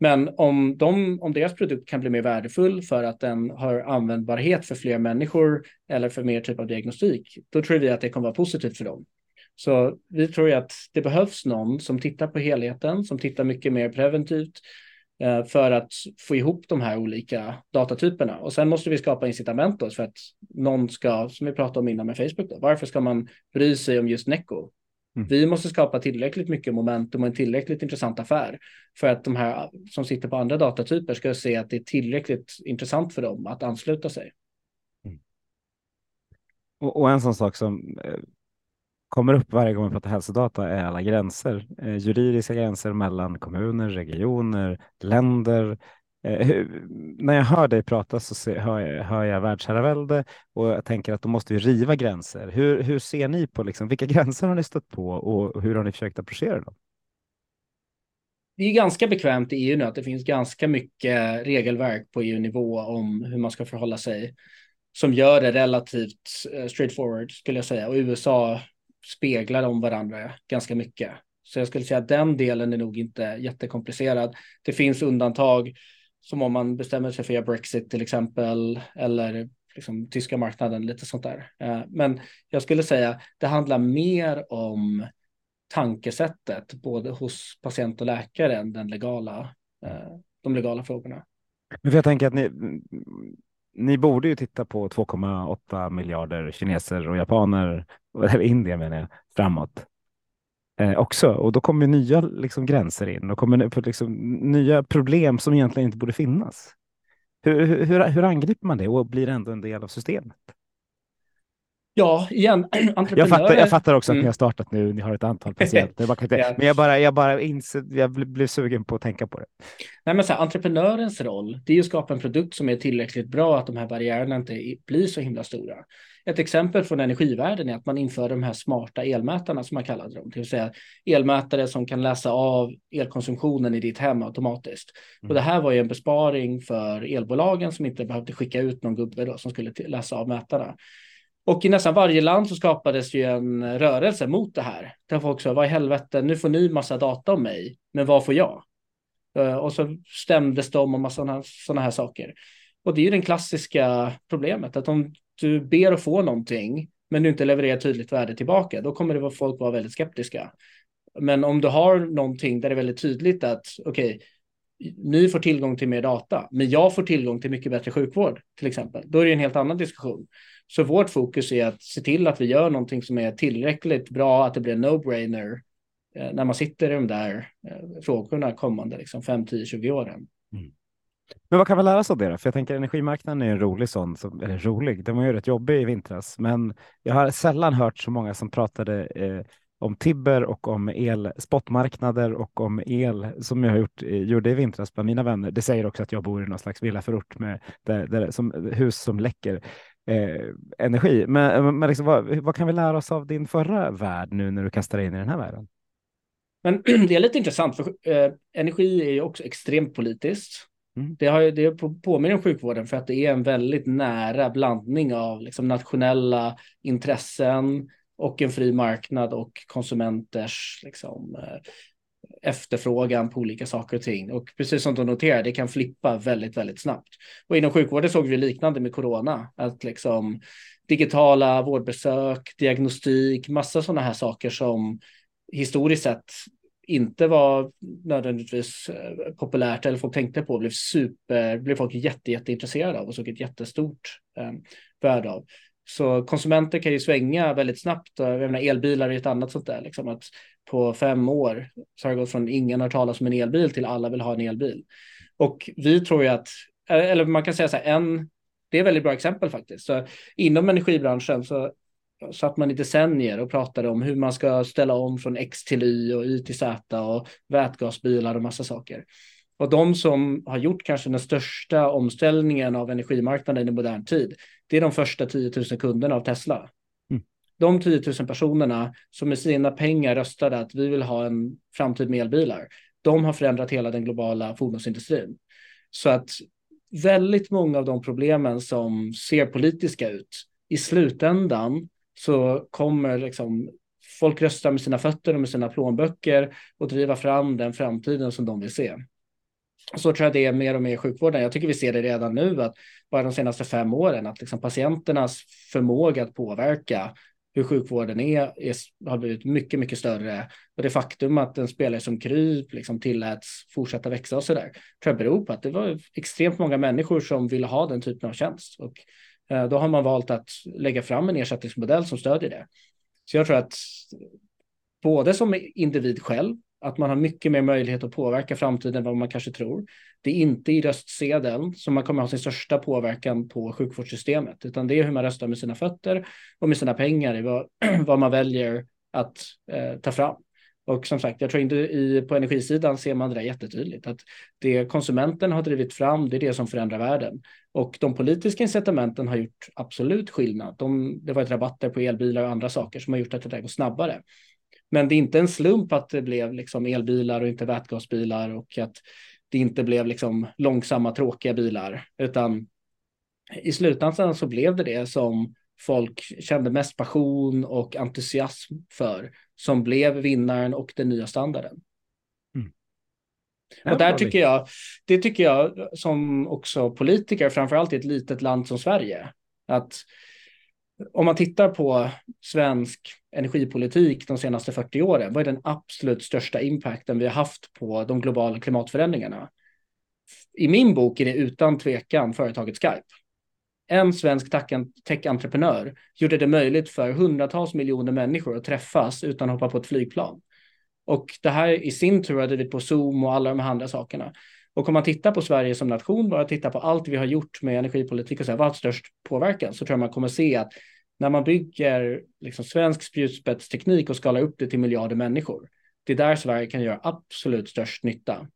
Men om, de, om deras produkt kan bli mer värdefull för att den har användbarhet för fler människor eller för mer typ av diagnostik, då tror vi att det kommer vara positivt för dem. Så vi tror ju att det behövs någon som tittar på helheten, som tittar mycket mer preventivt för att få ihop de här olika datatyperna. Och sen måste vi skapa incitament då för att någon ska, som vi pratade om innan med Facebook, då, varför ska man bry sig om just Neco? Mm. Vi måste skapa tillräckligt mycket momentum och en tillräckligt intressant affär för att de här som sitter på andra datatyper ska se att det är tillräckligt intressant för dem att ansluta sig. Mm. Och, och, en sån sak som eh, kommer upp varje gång vi pratar hälsodata är alla gränser, eh, juridiska gränser mellan kommuner, regioner, länder, Eh, när jag hör dig prata så ser, hör, jag, hör jag världsherravälde och jag tänker att då måste vi riva gränser. Hur, hur ser ni på liksom, vilka gränser har ni stött på och hur har ni försökt approchera dem? Det är ganska bekvämt i EU nu att det finns ganska mycket regelverk på EU-nivå om hur man ska förhålla sig som gör det relativt eh, straightforward skulle jag säga och USA speglar om varandra ganska mycket. Så jag skulle säga att den delen är nog inte jättekomplicerad. Det finns undantag som om man bestämmer sig för att göra Brexit till exempel, eller liksom tyska marknaden, lite sånt där. Eh, men jag skulle säga det handlar mer om tankesättet, både hos patient och läkare, än den legala, eh, de legala frågorna. Men jag tänker att ni, ni borde ju titta på 2,8 miljarder kineser och japaner, eller Indien menar jag, framåt eh, också. Och då kommer nya liksom, gränser in och kommer liksom, nya problem som egentligen inte borde finnas. Hur, hur, hur angriper man det och blir ändå en del av systemet? Ja, igen, entreprenörer. Jag fattar, jag fattar också att mm. ni har startat nu, ni har ett antal patienter. ja. Men jag bara, jag bara inser, jag blev sugen på att tänka på det. Nej, men så här, entreprenörens roll, det är att skapa en produkt som är tillräckligt bra att de här barriärerna inte blir så himla stora. Ett exempel från energivärlden är att man inför de här smarta elmätarna som man kallade dem, det vill säga elmätare som kan läsa av elkonsumtionen i ditt hem automatiskt. Mm. Och det här var ju en besparing för elbolagen som inte behövde skicka ut någon gubbe då, som skulle läsa av mätarna. Och i nästan varje land så skapades ju en rörelse mot det här. Där folk sa, vad i helvete, nu får ni massa data om mig, men vad får jag? Eh, och så stämdes de om massa sådana här saker. Och det är ju det klassiska problemet, att om du ber att få någonting, men du inte levererar tydligt värde tillbaka, då kommer det vara folk vara väldigt skeptiska. Men om du har någonting där det är väldigt tydligt att okej, okay, ni får tillgång till mer data, men jag får tillgång till mycket bättre sjukvård till exempel. Då är det en helt annan diskussion. Så vårt fokus är att se till att vi gör någonting som är tillräckligt bra, att det blir en no-brainer eh, när man sitter i de där eh, frågorna kommande liksom 5, 10, 20 åren. Mm. Men vad kan vi lära oss av det då? För jag tänker energimarknaden är en rolig sån, som, eller rolig, den var ju rätt jobbig i vintras, men jag har sällan hört så många som pratade eh, om Tibber och om el, spotmarknader och om el som jag har gjort, eh, gjorde i vintras bland mina vänner. Det säger också att jag bor i någon slags villaförort med där, där, som, hus som läcker eh, energi. Men, men liksom, vad, vad, kan vi lära oss av din förra värld nu när du kastar dig in i den här världen? Men det är lite intressant, för eh, energi är ju också extremt politiskt. Mm. Det, har, det påminner om sjukvården för att det är en väldigt nära blandning av liksom nationella intressen och en fri marknad och konsumenters liksom, eh, efterfrågan på olika saker och ting. Och precis som du noterar, det kan flippa väldigt, väldigt snabbt. Och inom sjukvården såg vi liknande med corona, att liksom digitala vårdbesök, diagnostik, massa sådana här saker som historiskt sett inte var nödvändigtvis eh, populärt eller folk tänkte på blev super, blev folk jätte, jätteintresserade av och såg ett jättestort eh, värde av. Så konsumenter kan ju svänga väldigt snabbt. Jag menar, elbilar är ett annat sånt där. Liksom att på fem år så har det gått från ingen har talat om en elbil till alla vill ha en elbil. Och vi tror ju att, eh, eller man kan säga så här, en, det är ett väldigt bra exempel faktiskt. Så inom energibranschen så satt man i decennier och pratade om hur man ska ställa om från X till Y och Y till Z och vätgasbilar och massa saker. Och de som har gjort kanske den största omställningen av energimarknaden i modern tid, det är de första 10 000 kunderna av Tesla. De 10 000 personerna som med sina pengar röstade att vi vill ha en framtid med elbilar, de har förändrat hela den globala fordonsindustrin. Så att väldigt många av de problemen som ser politiska ut, i slutändan så kommer liksom folk rösta med sina fötter och med sina plånböcker och driva fram den framtiden som de vill se. Så tror jag det är mer och mer i sjukvården. Jag tycker vi ser det redan nu, att bara de senaste fem åren, att liksom patienternas förmåga att påverka hur sjukvården är, är, har blivit mycket, mycket större. Och det faktum att en spelare som Kryp liksom tilläts fortsätta växa och så där, tror jag beror på att det var extremt många människor som ville ha den typen av tjänst. Och eh, då har man valt att lägga fram en ersättningsmodell som stödjer det. Så jag tror att både som individ själv, att man har mycket mer möjlighet att påverka framtiden än vad man kanske tror. Det är inte i röstsedeln som man kommer ha sin största påverkan på sjukvårdssystemet, utan det är hur man röstar med sina fötter och med sina pengar i vad, vad man väljer att eh, ta fram. Och som sagt, jag tror inte i, på energisidan ser man det där jättetydligt, att det konsumenten har drivit fram, det är det som förändrar världen. Och de politiska incitamenten har gjort absolut skillnad. De, det har varit rabatter på elbilar och andra saker som har gjort att det där går snabbare. Men det är inte en slump att det blev liksom elbilar och inte vätgasbilar och att det inte blev liksom långsamma tråkiga bilar, utan i slutändan så blev det det som folk kände mest passion och entusiasm för, som blev vinnaren och den nya standarden. Mm. Och där tycker jag, det tycker jag som också politiker, framförallt i ett litet land som Sverige, att om man tittar på svensk energipolitik de senaste 40 åren, vad är den absolut största impacten vi har haft på de globala klimatförändringarna? I min bok är det utan tvekan företaget Skype. En svensk tech-entreprenör gjorde det möjligt för hundratals miljoner människor att träffas utan att hoppa på ett flygplan. Och det här i sin tur har drivit på Zoom och alla de här andra sakerna. Och om man tittar på Sverige som nation, bara tittar på allt vi har gjort med energipolitik och så här, vad har störst påverkan, så tror jag man kommer se att när man bygger liksom svensk spjutspetsteknik och skalar upp det till miljarder människor, det är där Sverige kan göra absolut störst nytta.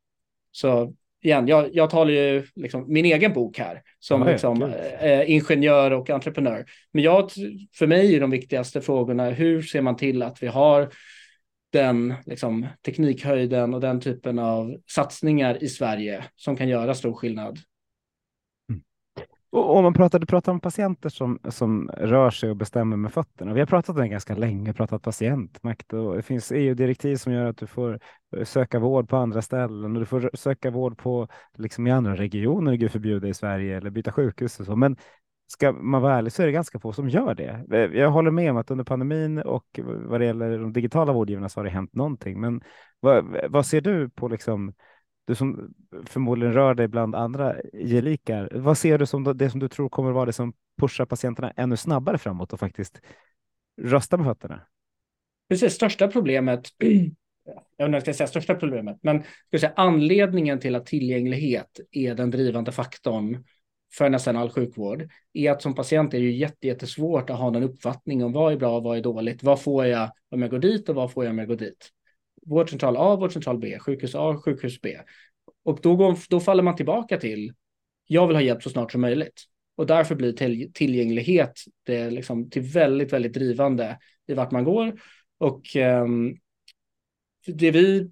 Så igen, jag, jag talar ju liksom min egen bok här som ja, liksom, eh, ingenjör och entreprenör. Men jag, för mig är de viktigaste frågorna, hur ser man till att vi har den liksom, teknikhöjden och den typen av satsningar i Sverige som kan göra stor skillnad. Och om man pratar, du pratar om patienter som, som rör sig och bestämmer med fötterna. Vi har pratat om det ganska länge, pratat patientmakt och det finns EU-direktiv som gör att du får eh, söka vård på andra ställen och du får söka vård på liksom i andra regioner, gud förbjude i Sverige eller byta sjukhus och så. Men ska man vara ärlig så är det ganska få som gör det. Eh, jag håller med om att under pandemin och vad det gäller de digitala vårdgivarna så har det hänt någonting. Men vad, vad ser du på liksom, du som förmodligen rör dig bland andra gelikar, vad ser du som det som du tror kommer vara det som pushar patienterna ännu snabbare framåt och faktiskt rösta med fötterna? Precis, största problemet, jag vet inte om jag ska säga största problemet, men ska säga, anledningen till att tillgänglighet är den drivande faktorn för nästan all sjukvård är att som patient är det ju jättesvårt att ha någon uppfattning om vad är bra och vad är dåligt. Vad får jag om jag går dit och vad får jag om jag går dit? Vårdcentral A, vårdcentral B, sjukhus A, sjukhus B. Och då, går, då faller man tillbaka till jag vill ha hjälp så snart som möjligt. Och därför blir till, tillgänglighet det liksom till väldigt, väldigt drivande i vart man går. Och um, det vi,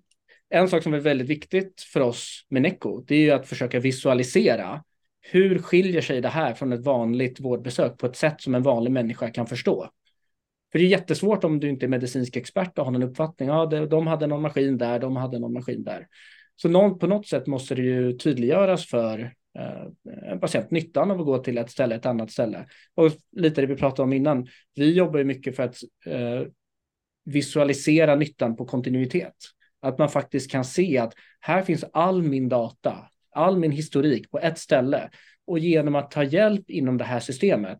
en sak som är väldigt viktigt för oss med Neco, det är ju att försöka visualisera hur skiljer sig det här från ett vanligt vårdbesök på ett sätt som en vanlig människa kan förstå? För det är jättesvårt om du inte är medicinsk expert och har någon uppfattning. Ja, de hade någon maskin där, de hade någon maskin där. Så någon, på något sätt måste det ju tydliggöras för eh, en patient nyttan av att gå till ett ställe, ett annat ställe. Och lite det vi pratade om innan. Vi jobbar ju mycket för att eh, visualisera nyttan på kontinuitet. Att man faktiskt kan se att här finns all min data all min historik på ett ställe och genom att ta hjälp inom det här systemet,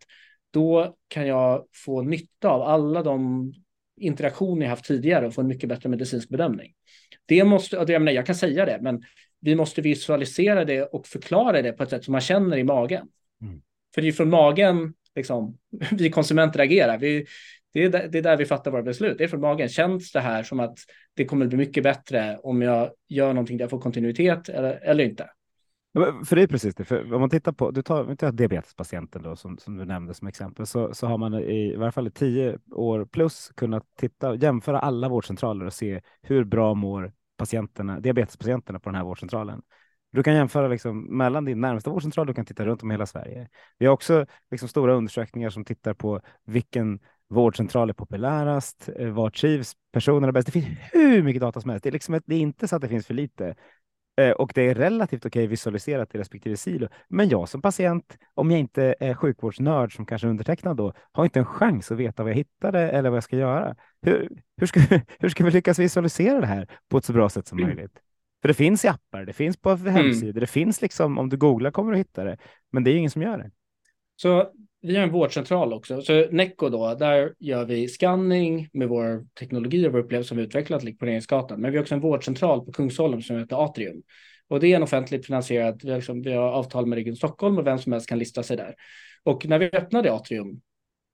då kan jag få nytta av alla de interaktioner jag haft tidigare och få en mycket bättre medicinsk bedömning. Det måste, jag, menar, jag kan säga det, men vi måste visualisera det och förklara det på ett sätt som man känner i magen. Mm. För det är från magen liksom, vi konsumenter agerar. Vi, Det är, där, det är där vi fattar våra beslut. Det är från magen. Känns det här som att det kommer bli mycket bättre om jag gör någonting där jag får kontinuitet eller, eller inte? För det är precis det. För om man tittar på, du tar, vi tar diabetespatienten då, som, som du nämnde som exempel, så, så har man i, i varje fall i tio år plus kunnat titta, jämföra alla vårdcentraler och se hur bra mår patienterna, diabetespatienterna på den här vårdcentralen. Du kan jämföra liksom mellan din närmsta vårdcentral, du kan titta runt om hela Sverige. Vi har också liksom stora undersökningar som tittar på vilken vårdcentral är populärast, eh, var trivs personerna bäst. Det finns hur mycket data som helst. Det är, liksom ett, det är inte så att det finns för lite. Eh, och det är relativt okej visualiserat i respektive silo. Men jag som patient, om jag inte är sjukvårdsnörd som kanske undertecknad då, har inte en chans att veta vad jag hittade eller vad jag ska göra. Hur, hur, ska, hur ska vi lyckas visualisera det här på ett så bra sätt som mm. möjligt? För det finns i appar, det finns på mm. hemsidor, mm. det finns liksom, om du googlar kommer du hitta det, men det är ingen som gör det. Så vi har en vårdcentral också. Så Neco då, där gör vi scanning med vår teknologi och vår upplevelse som vi utvecklat på Regeringsgatan. Men vi har också en vårdcentral på Kungsholmen som heter Atrium. Och det är en offentligt finansierad, vi har, liksom, vi har avtal med Region Stockholm och vem som helst kan lista sig där. Och när vi öppnade Atrium,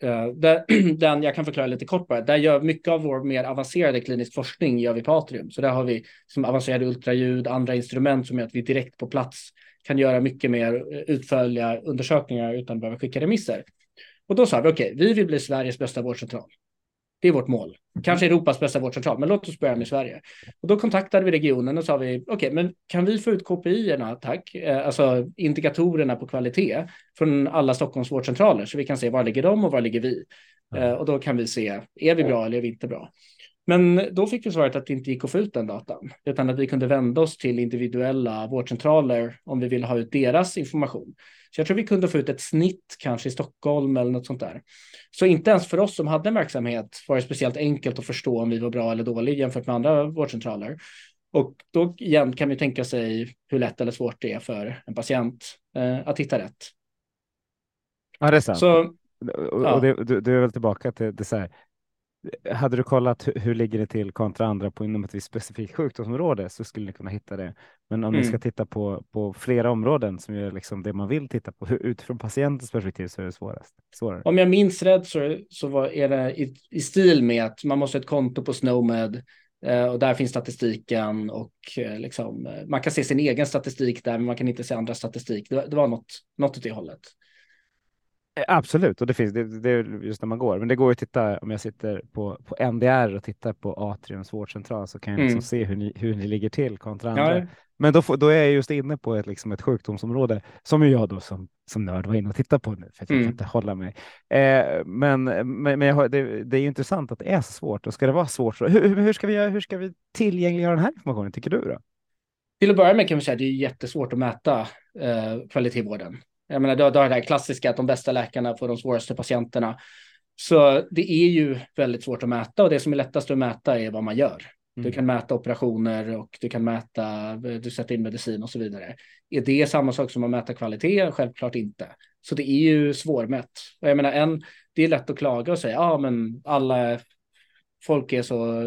eh, där, den jag kan förklara lite kort bara, där gör mycket av vår mer avancerade klinisk forskning gör vi på Atrium. Så där har vi som avancerade ultraljud, andra instrument som gör att vi direkt på plats kan göra mycket mer eh, utförliga undersökningar utan att behöva skicka remisser. Och då sa vi okej, okay, vi vill bli Sveriges bästa vårdcentral. Det är vårt mål. Kanske Europas bästa vårdcentral, men låt oss börja med Sverige. Och då kontaktade vi regionen och sa vi, okej, okay, men kan vi få ut KPI-erna, tack, eh, alltså indikatorerna på kvalitet från alla Stockholms vårdcentraler så vi kan se var ligger de och var ligger vi? Mm. Och då kan vi se, är vi bra eller är vi inte bra? Men då fick vi svaret att det inte gick att få ut den datan, utan att vi kunde vända oss till individuella vårdcentraler om vi ville ha ut deras information. Så jag tror vi kunde få ut ett snitt kanske i Stockholm eller något sånt där. Så inte ens för oss som hade en verksamhet var det speciellt enkelt att förstå om vi var bra eller dåliga jämfört med andra vårdcentraler. Och då igen kan vi tänka sig hur lätt eller svårt det är för en patient eh, att hitta rätt. Ja, det är sant. Så, och, ja. och det, du, du är väl tillbaka till det så här, hade du kollat hur, hur ligger det till kontra andra på inom ett visst specifikt sjukdomsområde så skulle ni kunna hitta det. Men om mm. ni ska titta på, på flera områden som är liksom det man vill titta på utifrån patientens perspektiv så är det svårast. Svårare. Om jag minns rätt så, så var, är det i, i stil med att man måste ha ett konto på Snowmed eh, och där finns statistiken och eh, liksom, eh, man kan se sin egen statistik där men man kan inte se andra statistik. Det, det var något, något åt det hållet. Eh, absolut, och det finns det, det är just när man går. Men det går att titta om jag sitter på, på NDR och tittar på Atriums vårdcentral så kan jag liksom mm. se hur ni, hur ni ligger till kontra andra. Ja. Men då, då är jag just inne på ett, liksom ett sjukdomsområde som jag då som, som nörd var inne och tittade på nu för att jag mm. kan inte hålla mig. Eh, men men, men har, det, det, är intressant att det är så svårt och ska det vara svårt så hur, hur, ska, vi, hur ska vi tillgängliggöra den här informationen tycker du då? Till att börja med kan vi säga att det är jättesvårt att mäta eh, kvalitet i vården. Jag menar, du har, det här klassiska att de bästa läkarna får de svåraste patienterna. Så det är ju väldigt svårt att mäta och det som är lättast att mäta är vad man gör. Mm. Du kan mäta operationer och du kan mäta, du sätter in medicin och så vidare. Är det samma sak som att mäta kvalitet? Självklart inte. Så det är ju svårmätt. Och jag menar, en, det är lätt att klaga och säga, ja men alla folk är så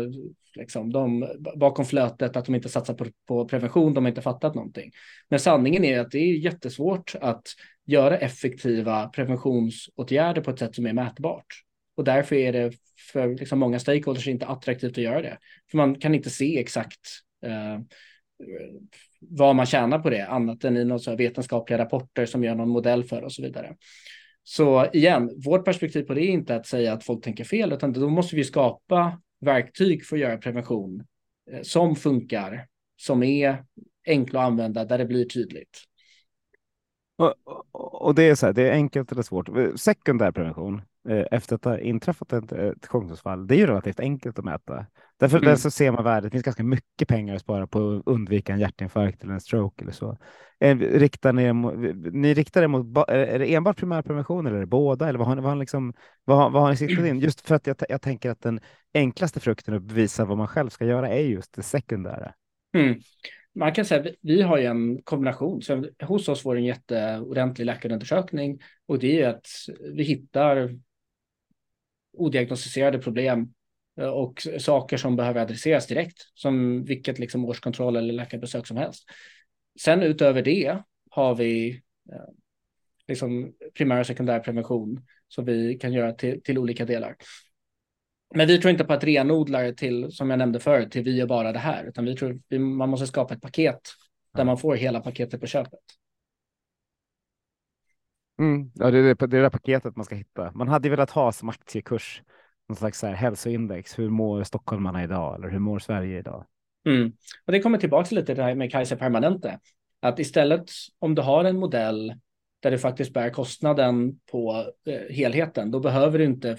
liksom, de, bakom flötet, att de inte satsar på, på prevention, de har inte fattat någonting. Men sanningen är att det är jättesvårt att göra effektiva preventionsåtgärder på ett sätt som är mätbart. Och därför är det för liksom många stakeholders inte attraktivt att göra det. För man kan inte se exakt eh, vad man tjänar på det, annat än i några vetenskapliga rapporter som gör någon modell för och så vidare. Så igen, vårt perspektiv på det är inte att säga att folk tänker fel, utan då måste vi skapa verktyg för att göra prevention eh, som funkar, som är enkla att använda, där det blir tydligt. Och, och, det är så här, det är enkelt eller svårt. Sekundär prevention eh, efter att ha inträffat ett, ett sjukdomsfall, det är ju relativt enkelt att mäta. Därför mm. där så ser man värdet. Det finns ganska mycket pengar att spara på att undvika en hjärtinfarkt eller en stroke eller så. Eh, riktar ni, ni riktar er mot, är det enbart primärprevention eller är det båda? Eller vad har ni, vad har ni, liksom, vad, vad har ni siktat in? Just för att jag, jag tänker att den enklaste frukten att bevisa vad man själv ska göra är just det sekundära. Mm man kan säga att vi har ju en kombination. Så hos oss får en jätteordentlig läkarundersökning och det är att vi hittar odiagnostiserade problem eh, och saker som behöver adresseras direkt, som vilket liksom årskontroll eller läkarbesök som helst. Sen utöver det har vi eh, liksom primär och sekundär prevention som vi kan göra till, till olika delar. Men vi tror inte på att renodla det till, som jag nämnde förut, till vi gör bara det här, utan vi tror vi, man måste skapa ett paket där man får hela paketet på köpet. Mm. Ja, det är det, det är det paketet man ska hitta. Man hade velat ha som aktiekurs, någon slags så här hälsoindex. Hur mår stockholmarna idag? Eller hur mår Sverige idag? Mm. Och det kommer tillbaka lite till det här med Kaiser Permanente. Att istället om du har en modell där du faktiskt bär kostnaden på eh, helheten, då behöver du inte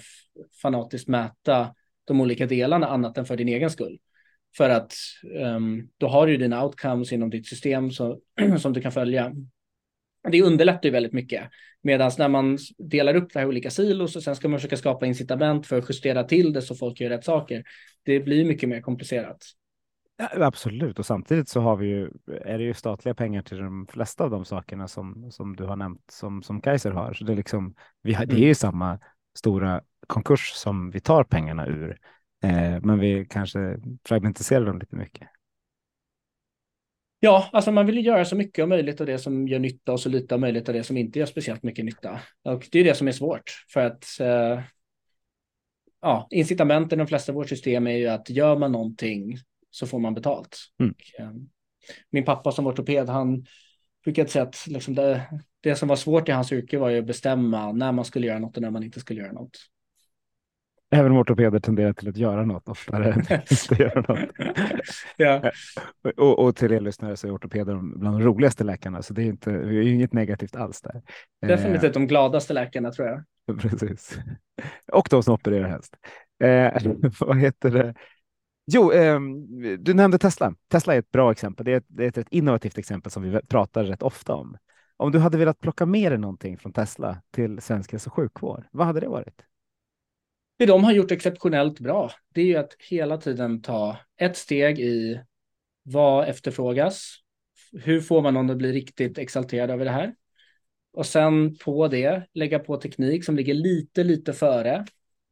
fanatiskt mäta de olika delarna annat än för din egen skull. För att um, då har du dina outcomes inom ditt system så, som du kan följa. Det underlättar ju väldigt mycket. Medan när man delar upp det här i olika silos och sen ska man försöka skapa incitament för att justera till det så folk gör rätt saker. Det blir mycket mer komplicerat. Ja, absolut, och samtidigt så har vi ju, är det ju statliga pengar till de flesta av de sakerna som, som du har nämnt som, som Kaiser har. Så det är, liksom, vi har, det är ju mm. samma stora konkurs som vi tar pengarna ur, eh, men vi kanske fragmentiserar dem lite mycket. Ja, alltså man vill göra så mycket av möjligt av det som gör nytta och så lite av möjligt av det som inte gör speciellt mycket nytta. Och det är det som är svårt för att eh, ja, incitamenten i de flesta av vårt system är ju att gör man någonting så får man betalt. Mm. Och, eh, min pappa som ortoped, han brukade säga att liksom det, det som var svårt i hans yrke var ju att bestämma när man skulle göra något och när man inte skulle göra något. Även om ortopeder tenderar till att göra något oftare än inte göra något. ja. och, och till er lyssnare så är ortopeder bland de roligaste läkarna, så det är, inte, det är inget negativt alls där. Definitivt eh, de gladaste läkarna tror jag. Precis. Och de som opererar helst. Eh, vad heter det? Jo, eh, du nämnde Tesla. Tesla är ett bra exempel. Det är ett, det är ett innovativt exempel som vi pratar rätt ofta om. Om du hade velat plocka med dig någonting från Tesla till svensk hälso och sjukvård, vad hade det varit? Det de har gjort exceptionellt bra, det är ju att hela tiden ta ett steg i vad efterfrågas. Hur får man någon att bli riktigt exalterad över det här? Och sen på det lägga på teknik som ligger lite, lite före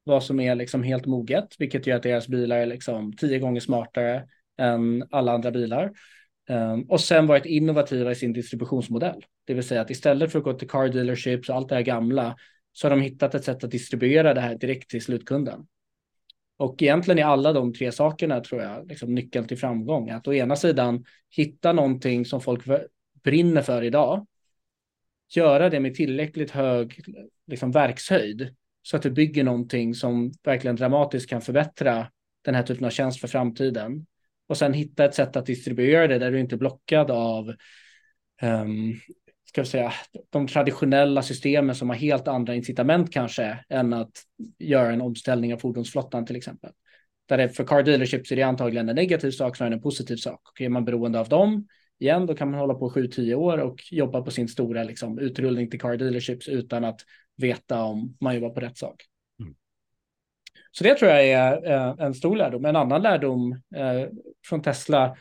vad som är liksom helt moget, vilket gör att deras bilar är liksom tio gånger smartare än alla andra bilar. Um, och sen varit innovativa i sin distributionsmodell, det vill säga att istället för att gå till car dealerships och allt det här gamla så har de hittat ett sätt att distribuera det här direkt till slutkunden. Och egentligen är alla de tre sakerna tror jag liksom nyckeln till framgång. Att å ena sidan hitta någonting som folk brinner för idag, göra det med tillräckligt hög liksom, verkshöjd så att du bygger någonting som verkligen dramatiskt kan förbättra den här typen av tjänst för framtiden. Och sen hitta ett sätt att distribuera det där du inte är blockad av um, ska vi säga, de traditionella systemen som har helt andra incitament kanske än att göra en omställning av fordonsflottan till exempel. Där det för car dealerships är det antagligen en negativ sak snarare än en positiv sak. Och är man beroende av dem igen, då kan man hålla på 7-10 år och jobba på sin stora liksom, utrullning till car dealerships utan att veta om man jobbar på rätt sak. Mm. Så det tror jag är eh, en stor lärdom. En annan lärdom eh, från Tesla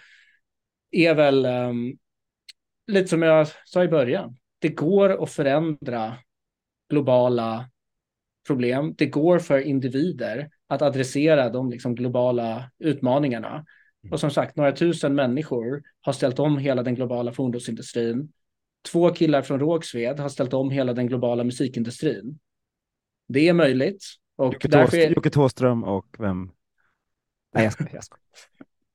är väl eh, lite som jag sa i början. Det går att förändra globala problem. Det går för individer att adressera de liksom globala utmaningarna. Och som sagt, några tusen människor har ställt om hela den globala fordonsindustrin. Två killar från Rågsved har ställt om hela den globala musikindustrin. Det är möjligt. Och Jocke, därför är... Jocke Tåström och vem? Nej, jag skojar.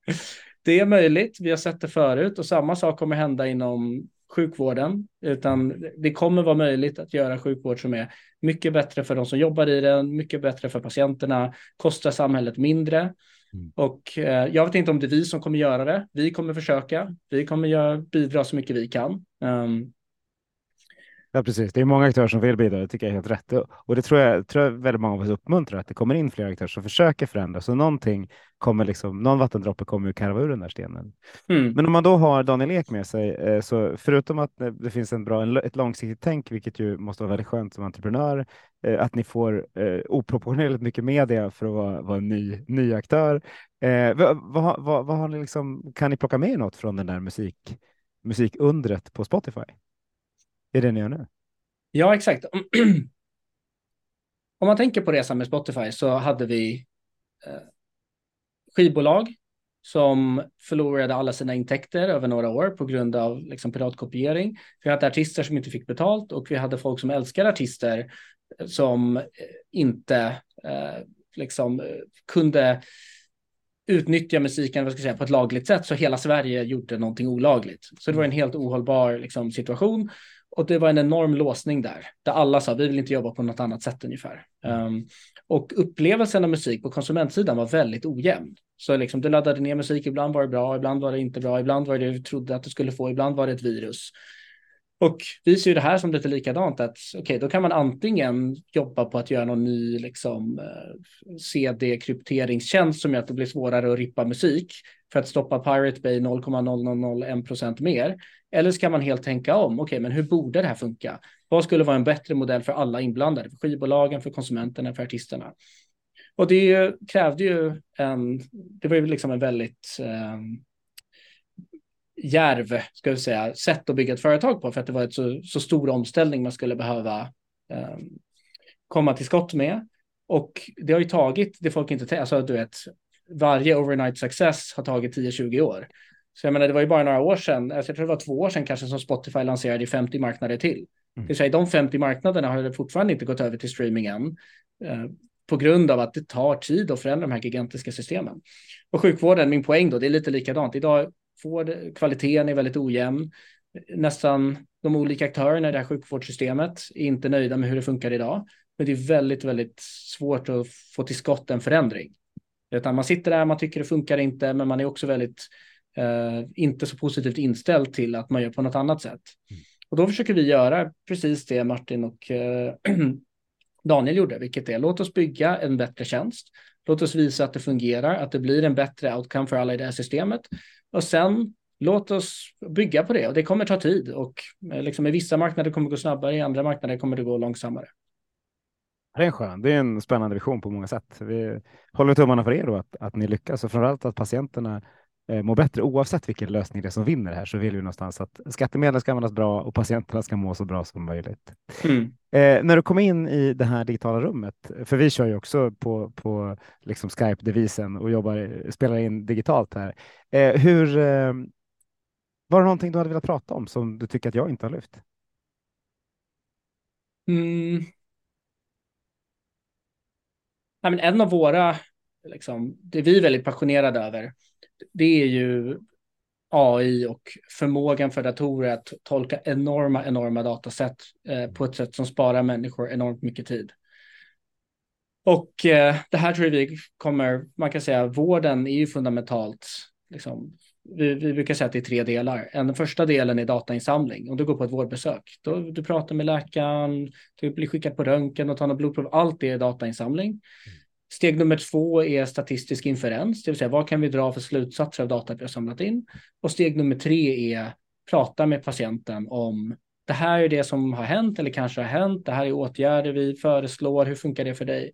Det är möjligt. Vi har sett det förut och samma sak kommer hända inom sjukvården, utan det kommer vara möjligt att göra sjukvård som är mycket bättre för de som jobbar i den, mycket bättre för patienterna, kostar samhället mindre Mm. Och eh, jag vet inte om det är vi som kommer göra det. Vi kommer försöka. Vi kommer göra, bidra så mycket vi kan. Um, Ja, precis. Det är många aktörer som vill bidra. Det tycker jag är helt rätt. Och det tror jag, tror jag väldigt många av oss uppmuntrar, att det kommer in fler aktörer som försöker förändra. Så någonting kommer liksom, någon vattendroppe kommer ju karva ur den där stenen. Mm. Men om man då har Daniel Ek med sig, eh, så förutom att det finns en bra, ett långsiktigt tänk, vilket ju måste vara väldigt skönt som entreprenör, eh, att ni får eh, oproportionerligt mycket media för att vara, vara en ny, ny aktör. vad, vad, vad, vad har ni liksom, kan ni plocka med något från den där musik, musikundret på Spotify? Är det ni gör nu? Ja, exakt. Om man tänker på resan med Spotify så hade vi eh, skivbolag som förlorade alla sina intäkter över några år på grund av liksom, piratkopiering. Vi hade artister som inte fick betalt och vi hade folk som älskar artister eh, som eh, inte eh, liksom eh, kunde utnyttja musiken vad ska jag säga, på ett lagligt sätt så hela Sverige gjorde någonting olagligt. Så det var en helt ohållbar liksom, situation och det var en enorm låsning där, där alla sa vi vill inte jobba på något annat sätt ungefär. Um, och upplevelsen av musik på konsumentsidan var väldigt ojämn. Så liksom, du laddade ner musik, ibland var det bra, ibland var det inte bra, ibland var det du trodde att du skulle få, ibland var det ett virus. Och vi ser ju det här som lite likadant, att okej, okay, då kan man antingen jobba på att göra någon ny liksom, eh, CD-krypteringstjänst som gör att det blir svårare att rippa musik för att stoppa Pirate Bay 0,0001 procent mer. Eller ska man helt tänka om, okej, okay, men hur borde det här funka? Vad skulle vara en bättre modell för alla inblandade, för skivbolagen, för konsumenterna, för artisterna? Och det krävde ju en, det var ju liksom en väldigt eh, järv, ska vi säga, sätt att bygga ett företag på för att det var ett så, så stor omställning man skulle behöva eh, komma till skott med. Och det har ju tagit det folk inte, alltså du vet, varje overnight success har tagit 10-20 år. Så jag menar, det var ju bara några år sedan, alltså jag tror det var två år sedan kanske som Spotify lanserade i 50 marknader till. Mm. Det vill säga, de 50 marknaderna har fortfarande inte gått över till streaming än. Eh, på grund av att det tar tid att förändra de här gigantiska systemen. Och sjukvården, min poäng då, det är lite likadant. Idag får kvaliteten är väldigt ojämn. Nästan de olika aktörerna i det här sjukvårdssystemet är inte nöjda med hur det funkar idag. Men det är väldigt, väldigt svårt att få till skott en förändring. Utan man sitter där, man tycker det funkar inte, men man är också väldigt eh, inte så positivt inställd till att man gör på något annat sätt. Mm. Och då försöker vi göra precis det Martin och eh, Daniel gjorde, vilket är låt oss bygga en bättre tjänst. Låt oss visa att det fungerar, att det blir en bättre outcome för alla i det här systemet. Och sen låt oss bygga på det och det kommer ta tid och eh, liksom i vissa marknader kommer det gå snabbare, i andra marknader kommer det gå långsammare. Det är en skön, det är en spännande vision på många sätt. Vi håller tummarna för er då att, att ni lyckas och framförallt att patienterna eh, mår bättre oavsett vilken lösning det är som vinner här så vill vi någonstans att skattemedel ska användas bra och patienterna ska må så bra som möjligt. Mm. Eh, när du kom in i det här digitala rummet, för vi kör ju också på, på liksom Skype-devisen och jobbar, spelar in digitalt här. Eh, hur, eh, var det någonting du hade velat prata om som du tycker att jag inte har lyft? Mm. Ja, men en av våra, liksom, det vi är väldigt passionerade över, det är ju AI och förmågan för datorer att tolka enorma, enorma datasätt eh, på ett sätt som sparar människor enormt mycket tid. Och eh, det här tror vi kommer, man kan säga vården är ju fundamentalt, liksom, vi, vi brukar säga att det är tre delar. Den första delen är datainsamling. Om du går på ett vårdbesök, då du pratar med läkaren, du blir skickad på röntgen och tar något blodprov, allt det är datainsamling. Mm. Steg nummer två är statistisk inferens, det vill säga vad kan vi dra för slutsatser av data vi har samlat in? Och steg nummer tre är prata med patienten om det här är det som har hänt eller kanske har hänt. Det här är åtgärder vi föreslår. Hur funkar det för dig?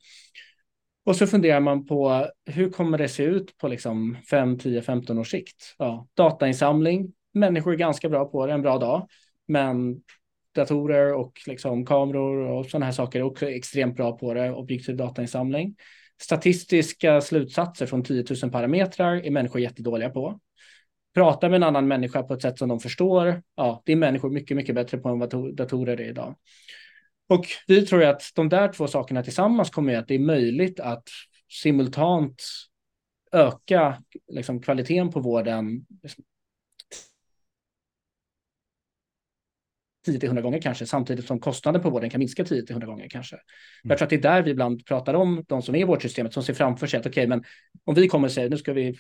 Och så funderar man på hur kommer det se ut på liksom 5, 10, 15 års sikt? Ja, datainsamling. Människor är ganska bra på det en bra dag, men datorer och liksom kameror och sådana här saker är också extremt bra på det. Objektiv datainsamling. Statistiska slutsatser från 10 000 parametrar är människor jättedåliga på. Prata med en annan människa på ett sätt som de förstår. Ja, det är människor mycket, mycket bättre på än vad datorer är idag. Och vi tror att de där två sakerna tillsammans kommer att det är möjligt att simultant öka liksom, kvaliteten på vården liksom, 10-100 gånger kanske, samtidigt som kostnaden på vården kan minska 10-100 gånger kanske. Mm. Jag tror att det är där vi ibland pratar om de som är i vårdsystemet, som ser framför sig att okej, okay, men om vi kommer och säger nu ska vi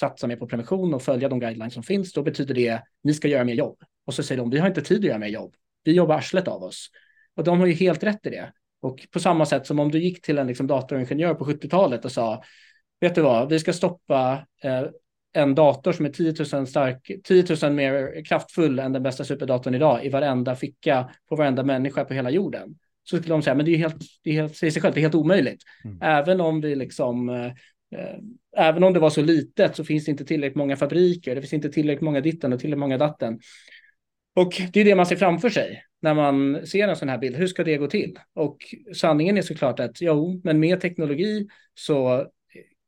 satsa mer på prevention och följa de guidelines som finns, då betyder det ni ska göra mer jobb. Och så säger de, vi har inte tid att göra mer jobb. Vi jobbar arslet av oss. Och de har ju helt rätt i det. Och på samma sätt som om du gick till en liksom, datoringenjör på 70-talet och sa, vet du vad, vi ska stoppa eh, en dator som är 10 000, stark, 10 000 mer kraftfull än den bästa superdatorn idag i varenda ficka på varenda människa på hela jorden. Så skulle de säga, men det är helt, det är helt, säger sig själv, det är helt omöjligt. Mm. Även om vi liksom, eh, även om det var så litet så finns det inte tillräckligt många fabriker, det finns inte tillräckligt många ditten och tillräckligt många datten. Och det är det man ser framför sig när man ser en sån här bild. Hur ska det gå till? Och sanningen är såklart att jo, men med teknologi så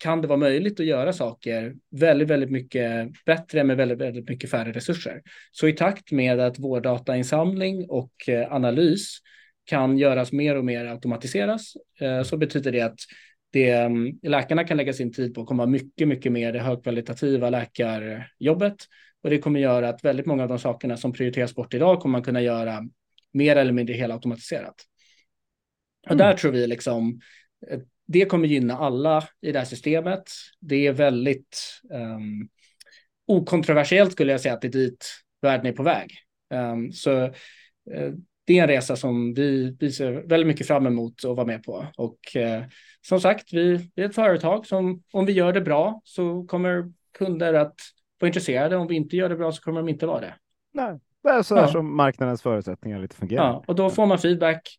kan det vara möjligt att göra saker väldigt, väldigt mycket bättre med väldigt, väldigt mycket färre resurser. Så i takt med att vår datainsamling och eh, analys kan göras mer och mer automatiseras eh, så betyder det att det, mm, läkarna kan lägga sin tid på kommer vara mycket, mycket mer det högkvalitativa läkarjobbet. Och det kommer göra att väldigt många av de sakerna som prioriteras bort idag kommer man kunna göra mer eller mindre helautomatiserat. Och mm. där tror vi liksom, eh, det kommer gynna alla i det här systemet. Det är väldigt um, okontroversiellt skulle jag säga att det är dit världen är på väg. Um, så uh, det är en resa som vi, vi ser väldigt mycket fram emot att vara med på. Och uh, som sagt, vi, vi är ett företag som om vi gör det bra så kommer kunder att vara intresserade. Om vi inte gör det bra så kommer de inte vara det. Nej, det är så här ja. som marknadens förutsättningar lite fungerar. Ja, och då får man feedback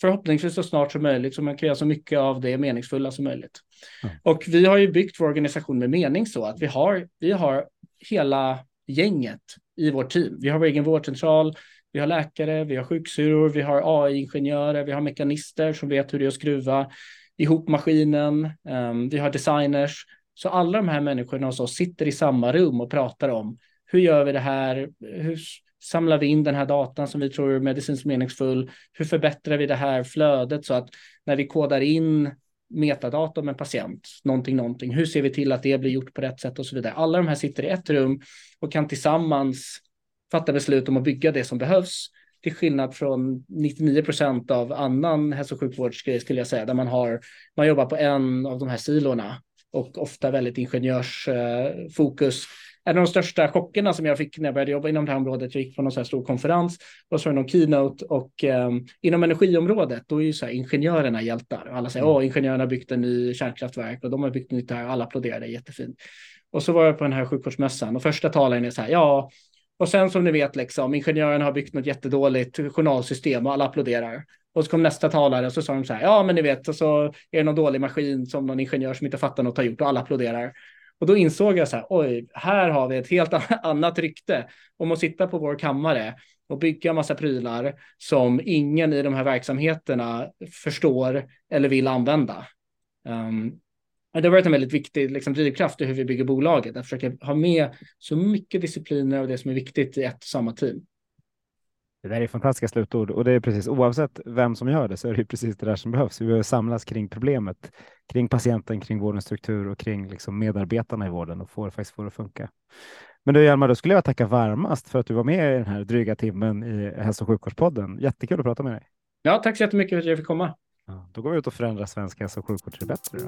förhoppningsvis så snart som möjligt så man kan göra så mycket av det meningsfulla som möjligt. Mm. Och vi har ju byggt vår organisation med mening så att vi har, vi har hela gänget i vårt team. Vi har vår egen vårdcentral, vi har läkare, vi har sjuksyrror, vi har AI-ingenjörer, vi har mekanister som vet hur det är att skruva ihop maskinen, um, vi har designers. Så alla de här människorna hos oss sitter i samma rum och pratar om hur gör vi det här? Hur samlar vi in den här datan som vi tror är medicinskt meningsfull? Hur förbättrar vi det här flödet så att när vi kodar in metadata om en patient, någonting, någonting, hur ser vi till att det blir gjort på rätt sätt och så vidare. Alla de här sitter i ett rum och kan tillsammans fatta beslut om att bygga det som behövs till skillnad från 99 procent av annan hälso och sjukvårdsgrej skulle jag säga, där man har, man jobbar på en av de här silorna och ofta väldigt ingenjörsfokus en av de största chockerna som jag fick när jag började jobba inom det här området. Jag gick på någon så här stor konferens och så var någon keynote och um, inom energiområdet då är ju så här ingenjörerna hjältar. Alla säger mm. åh, ingenjörerna har byggt en ny kärnkraftverk och de har byggt nytt här. Alla applåderade jättefint. Och så var jag på den här sjukvårdsmässan och första talaren är så här, ja, och sen som ni vet, liksom, ingenjörerna har byggt något jättedåligt journalsystem och alla applåderar. Och så kom nästa talare och så sa de så här, ja men ni vet, och så är det någon dålig maskin som någon ingenjör som inte fattar något har gjort och alla applåderar. Och då insåg jag så här, oj, här har vi ett helt annat rykte om att sitta på vår kammare och bygga massa prylar som ingen i de här verksamheterna förstår eller vill använda. Um, det har varit en väldigt viktig liksom, drivkraft i hur vi bygger bolaget, att försöka ha med så mycket discipliner av det som är viktigt i ett och samma team. Det där är fantastiska slutord och det är precis oavsett vem som gör det så är det precis det där som behövs. Vi behöver samlas kring problemet, kring patienten, kring vårdens struktur och kring liksom medarbetarna i vården och få, faktiskt få det att funka. Men du Hjalmar, då skulle jag tacka varmast för att du var med i den här dryga timmen i hälso och sjukvårdspodden. Jättekul att prata med dig. Ja, tack så jättemycket för att jag fick komma. Ja, då går vi ut och förändrar svensk hälso och sjukvård till det bättre. Då.